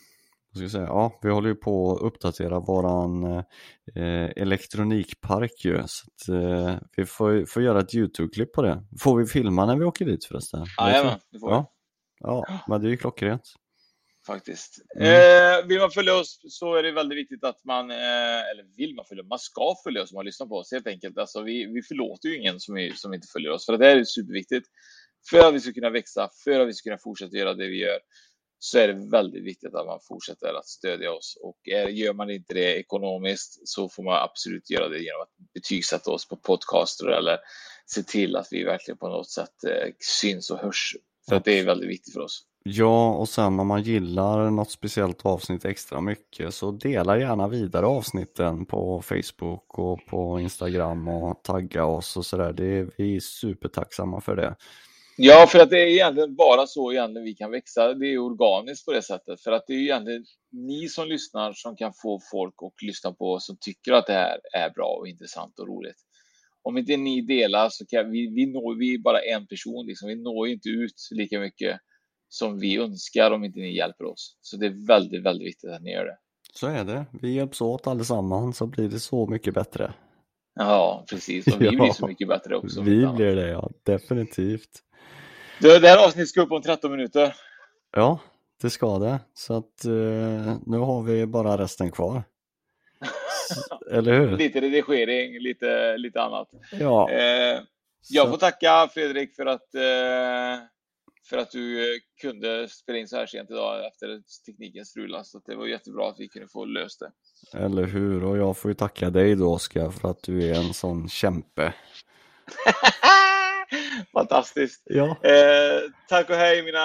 ska säga, ja, vi håller ju på att uppdatera våran eh, elektronikpark ju. Så att, eh, vi får, får göra ett Youtube-klipp på det. Får vi filma när vi åker dit förresten? Jajamän, det får vi. Ja. ja, men det är ju klockrent. Faktiskt. Mm. Eh, vill man följa oss så är det väldigt viktigt att man, eh, eller vill man följa, man ska följa oss om man lyssnar på oss helt enkelt. Alltså, vi, vi förlåter ju ingen som, är, som inte följer oss, för det är superviktigt. För att vi ska kunna växa, för att vi ska kunna fortsätta göra det vi gör så är det väldigt viktigt att man fortsätter att stödja oss och är, gör man inte det ekonomiskt så får man absolut göra det genom att betygsätta oss på podcaster eller se till att vi verkligen på något sätt eh, syns och hörs för att det är väldigt viktigt för oss. Ja, och sen om man gillar något speciellt avsnitt extra mycket så dela gärna vidare avsnitten på Facebook och på Instagram och tagga oss och sådär. Vi är supertacksamma för det. Ja, för att det är egentligen bara så egentligen vi kan växa. Det är organiskt på det sättet. För att det är egentligen ni som lyssnar som kan få folk att lyssna på oss som tycker att det här är bra och intressant och roligt. Om inte ni delar så kan vi, vi når vi är bara en person. Liksom. Vi når inte ut lika mycket som vi önskar om inte ni hjälper oss. Så det är väldigt, väldigt viktigt att ni gör det. Så är det. Vi hjälps åt allesammans så blir det så mycket bättre. Ja, precis. Och vi ja, blir så mycket bättre också. Vi blir det, ja. Definitivt. Du, det här avsnittet ska upp om 13 minuter. Ja, det ska det. Så att eh, nu har vi bara resten kvar. Eller hur? Lite redigering, lite, lite annat. Ja. Eh, jag så. får tacka Fredrik för att, eh, för att du eh, kunde spela in så här sent idag efter tekniken strulade. Så det var jättebra att vi kunde få löst det. Eller hur? Och jag får ju tacka dig då Oskar för att du är en sån kämpe. Fantastiskt. Ja. Eh, tack och hej mina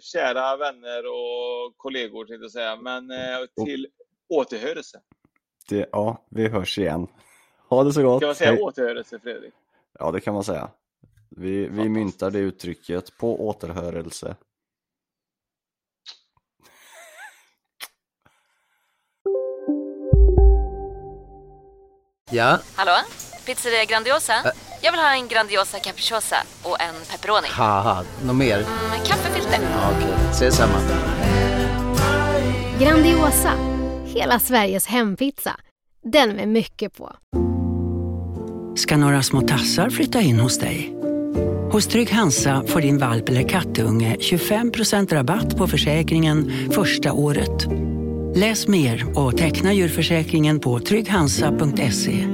kära vänner och kollegor tänkte jag säga. Men eh, till återhörelse. Det, ja, vi hörs igen. Ha det så gott. Kan man säga hej. återhörelse Fredrik? Ja, det kan man säga. Vi, vi myntar det uttrycket på återhörelse. Ja? Hallå? Pizzeria Grandiosa? Ä Jag vill ha en Grandiosa capriciosa och en pepperoni. Haha, något mer? Mm, kaffefilter. Ja, Okej, okay. ses samma. Grandiosa, hela Sveriges hempizza. Den med mycket på. Ska några små tassar flytta in hos dig? Hos Trygg Hansa får din valp eller kattunge 25% rabatt på försäkringen första året. Läs mer och teckna djurförsäkringen på trygghansa.se.